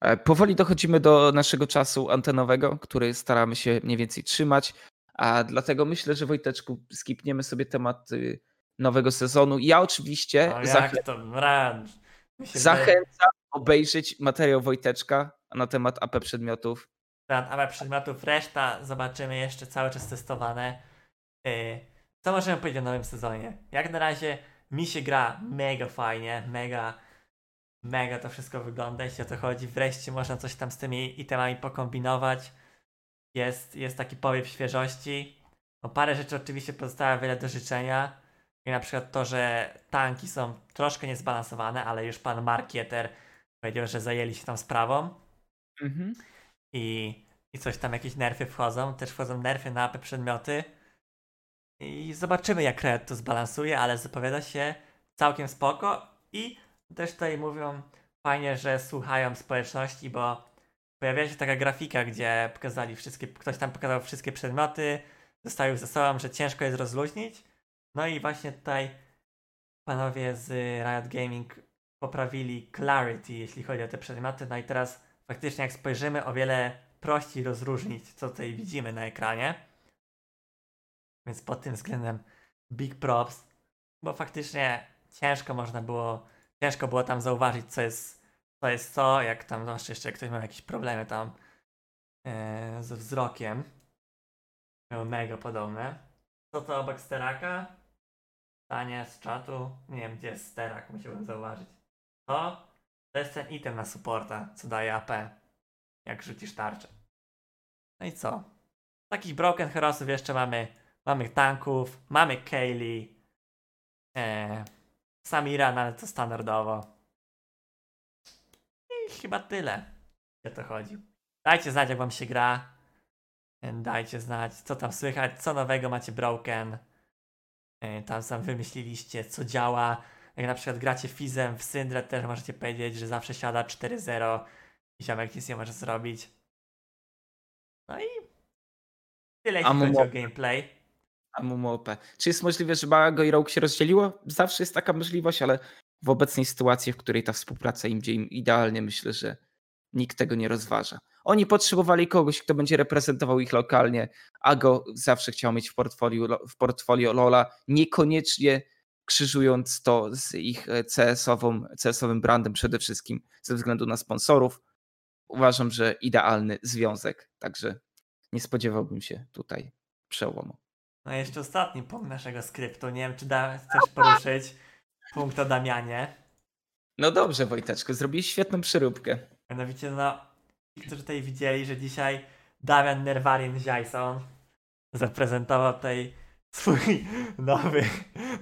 E, Powoli dochodzimy do naszego czasu antenowego, który staramy się mniej więcej trzymać, a dlatego myślę, że Wojteczku skipniemy sobie temat y, nowego sezonu. Ja oczywiście No zachę- jak to wręcz. Mi się wydaje- zachęcam obejrzeć materiał Wojteczka na temat AP przedmiotów. Plan AWE przedmiotów, reszta zobaczymy jeszcze cały czas testowane. Yy, co możemy powiedzieć o nowym sezonie? Jak na razie mi się gra mega fajnie, mega, mega to wszystko wygląda, jeśli o to chodzi. Wreszcie można coś tam z tymi itemami pokombinować. Jest, jest taki powiew świeżości. No, parę rzeczy oczywiście pozostawia wiele do życzenia. I na przykład to, że tanki są troszkę niezbalansowane, ale już pan Markieter powiedział, że zajęli się tą sprawą Mhm. i, i coś tam, jakieś nerfy wchodzą, też wchodzą nerfy na AP przedmioty i zobaczymy jak Red to zbalansuje, ale zapowiada się całkiem spoko i też tutaj mówią fajnie, że słuchają społeczności, bo pojawia się taka grafika, gdzie pokazali wszystkie, ktoś tam pokazał wszystkie przedmioty, zostawił ze sobą, że ciężko jest rozluźnić, no i właśnie tutaj panowie z Riot Gaming poprawili clarity, jeśli chodzi o te przedmioty, no i teraz faktycznie jak spojrzymy, o wiele prościej rozróżnić, co tutaj widzimy na ekranie. Więc pod tym względem big props, bo faktycznie ciężko można było, ciężko było tam zauważyć, co jest co, jest co jak tam, zwłaszcza jeszcze ktoś miał jakieś problemy tam e, ze wzrokiem. Miał mega podobne. Co to obok steraka? Pytanie z czatu. Nie wiem, gdzie jest sterak, musiałbym zauważyć. To to jest ten item na supporta, co daje AP, jak rzucisz tarczę. No i co? Takich Broken Heroesów jeszcze mamy, mamy tanków, mamy Kaylee, e, Samira, no ale to standardowo. I chyba tyle. O to chodzi. Dajcie znać, jak wam się gra. Dajcie znać, co tam słychać, co nowego macie broken. E, Tam sam wymyśliliście, co działa. Jak na przykład gracie Fizem w Syndrę, też możecie powiedzieć, że zawsze siada 4-0 i ziomek nic nie może zrobić. No i tyle, jeśli chodzi o gameplay. Czy jest możliwe, że Bago i Rogue się rozdzieliło? Zawsze jest taka możliwość, ale w obecnej sytuacji, w której ta współpraca im idzie im idealnie, myślę, że nikt tego nie rozważa. Oni potrzebowali kogoś, kto będzie reprezentował ich lokalnie. Ago zawsze chciał mieć w portfolio, w portfolio Lola, niekoniecznie krzyżując to z ich e, CS-ową, CS-owym brandem przede wszystkim ze względu na sponsorów. Uważam, że idealny związek, także nie spodziewałbym się tutaj przełomu. No i jeszcze ostatni punkt naszego skryptu. Nie wiem, czy da, chcesz poruszyć punkt o Damianie. No dobrze, Wojteczku, zrobiłeś świetną przyróbkę. Mianowicie, no, ci, którzy tutaj widzieli, że dzisiaj Damian Nerwarin Jason zaprezentował tutaj swój nowy,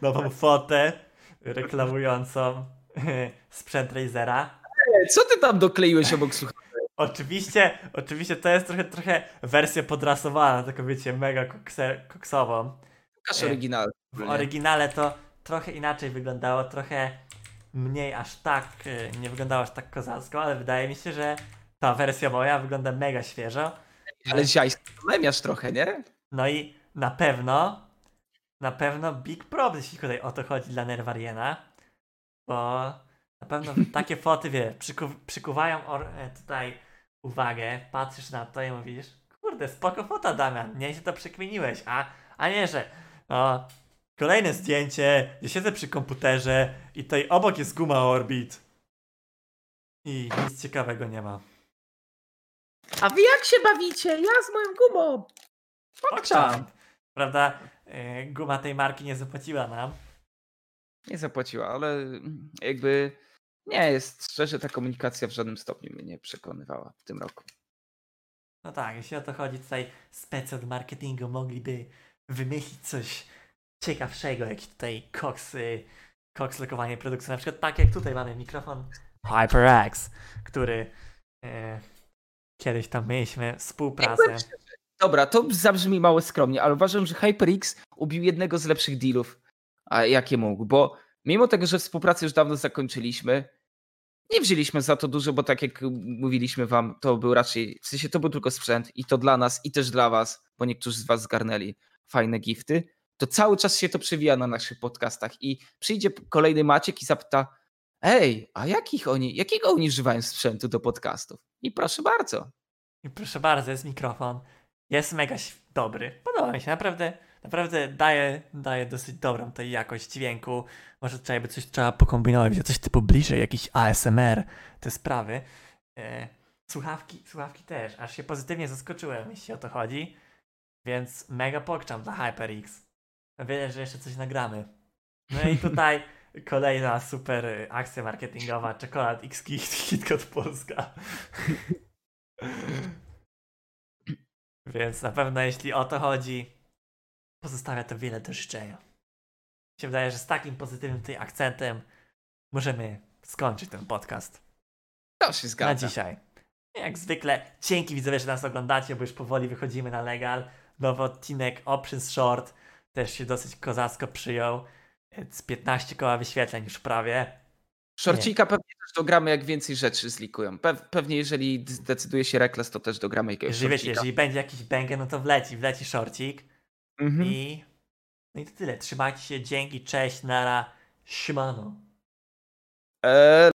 nową fotę reklamującą sprzęt Razera. Co ty tam dokleiłeś obok? Oczywiście, oczywiście to jest trochę, trochę wersja podrasowana, taką wiecie, mega kokse, koksową. Pokaż Nie. oryginał. W oryginale to trochę inaczej wyglądało, trochę mniej aż tak, y, nie wyglądało aż tak kozacko, ale wydaje mi się, że ta wersja moja wygląda mega świeżo. Ale ziaj, memiasz trochę, nie? No i na pewno, na pewno big props, jeśli tutaj o to chodzi dla Nerwariena, bo na pewno takie foty, wie, przyku, przykuwają or, e, tutaj uwagę, patrzysz na to i mówisz, kurde, spoko fota Damian, nie się to przekminiłeś, a, a nie, że o, kolejne zdjęcie, gdzie siedzę przy komputerze i tutaj obok jest guma Orbit i nic ciekawego nie ma. A wy jak się bawicie? Ja z moją gumą. Pokczam. Prawda, e, guma tej marki nie zapłaciła nam. Nie zapłaciła, ale jakby nie jest, szczerze ta komunikacja w żadnym stopniu mnie nie przekonywała w tym roku. No tak, jeśli o to chodzi, tutaj spec od marketingu mogliby wymyślić coś ciekawszego, jak tutaj Cox, y, Cox lokowanie produkcji. Na przykład tak jak tutaj mamy mikrofon HyperX, który e, kiedyś tam mieliśmy współpracę. Dobra, to zabrzmi mało skromnie, ale uważam, że HyperX ubił jednego z lepszych dealów, a jakie mógł, bo mimo tego, że współpracę już dawno zakończyliśmy, nie wzięliśmy za to dużo, bo tak jak mówiliśmy wam, to był raczej, w sensie to był tylko sprzęt i to dla nas i też dla was, bo niektórzy z was zgarnęli fajne gifty, to cały czas się to przewija na naszych podcastach i przyjdzie kolejny Maciek i zapyta, ej, a jakich oni, jakiego oni używają sprzętu do podcastów? I proszę bardzo. I proszę bardzo, jest mikrofon. Jest mega dobry. Podoba mi się, naprawdę, naprawdę daje, daje dosyć dobrą tej jakość dźwięku. Może tutaj by coś trzeba pokombinować, coś typu bliżej, jakiś ASMR, te sprawy. E, słuchawki, słuchawki też, aż się pozytywnie zaskoczyłem, jeśli o to chodzi. Więc mega pokczam dla HyperX. Wiem, że jeszcze coś nagramy. No i tutaj kolejna super akcja marketingowa, czekolad X Kit, KitKat Polska. Więc na pewno jeśli o to chodzi, pozostawia to wiele do życzenia. Mi się wydaje, że z takim pozytywnym tutaj akcentem możemy skończyć ten podcast To się na zgadza. dzisiaj. Jak zwykle, dzięki widzowie, że nas oglądacie, bo już powoli wychodzimy na legal. Nowy odcinek Options Short też się dosyć kozacko przyjął. Z 15 koła wyświetleń już prawie. Szorcika pewnie też dogramy, jak więcej rzeczy zlikują. Pew, pewnie jeżeli zdecyduje się Rekles, to też dogramy jakiegoś Jeżeli wiecie, jeżeli będzie jakiś banger, no to wleci, wleci shorcik. Mhm. I no i to tyle. Trzymajcie się, dzięki, cześć, nara, siemano. Eee,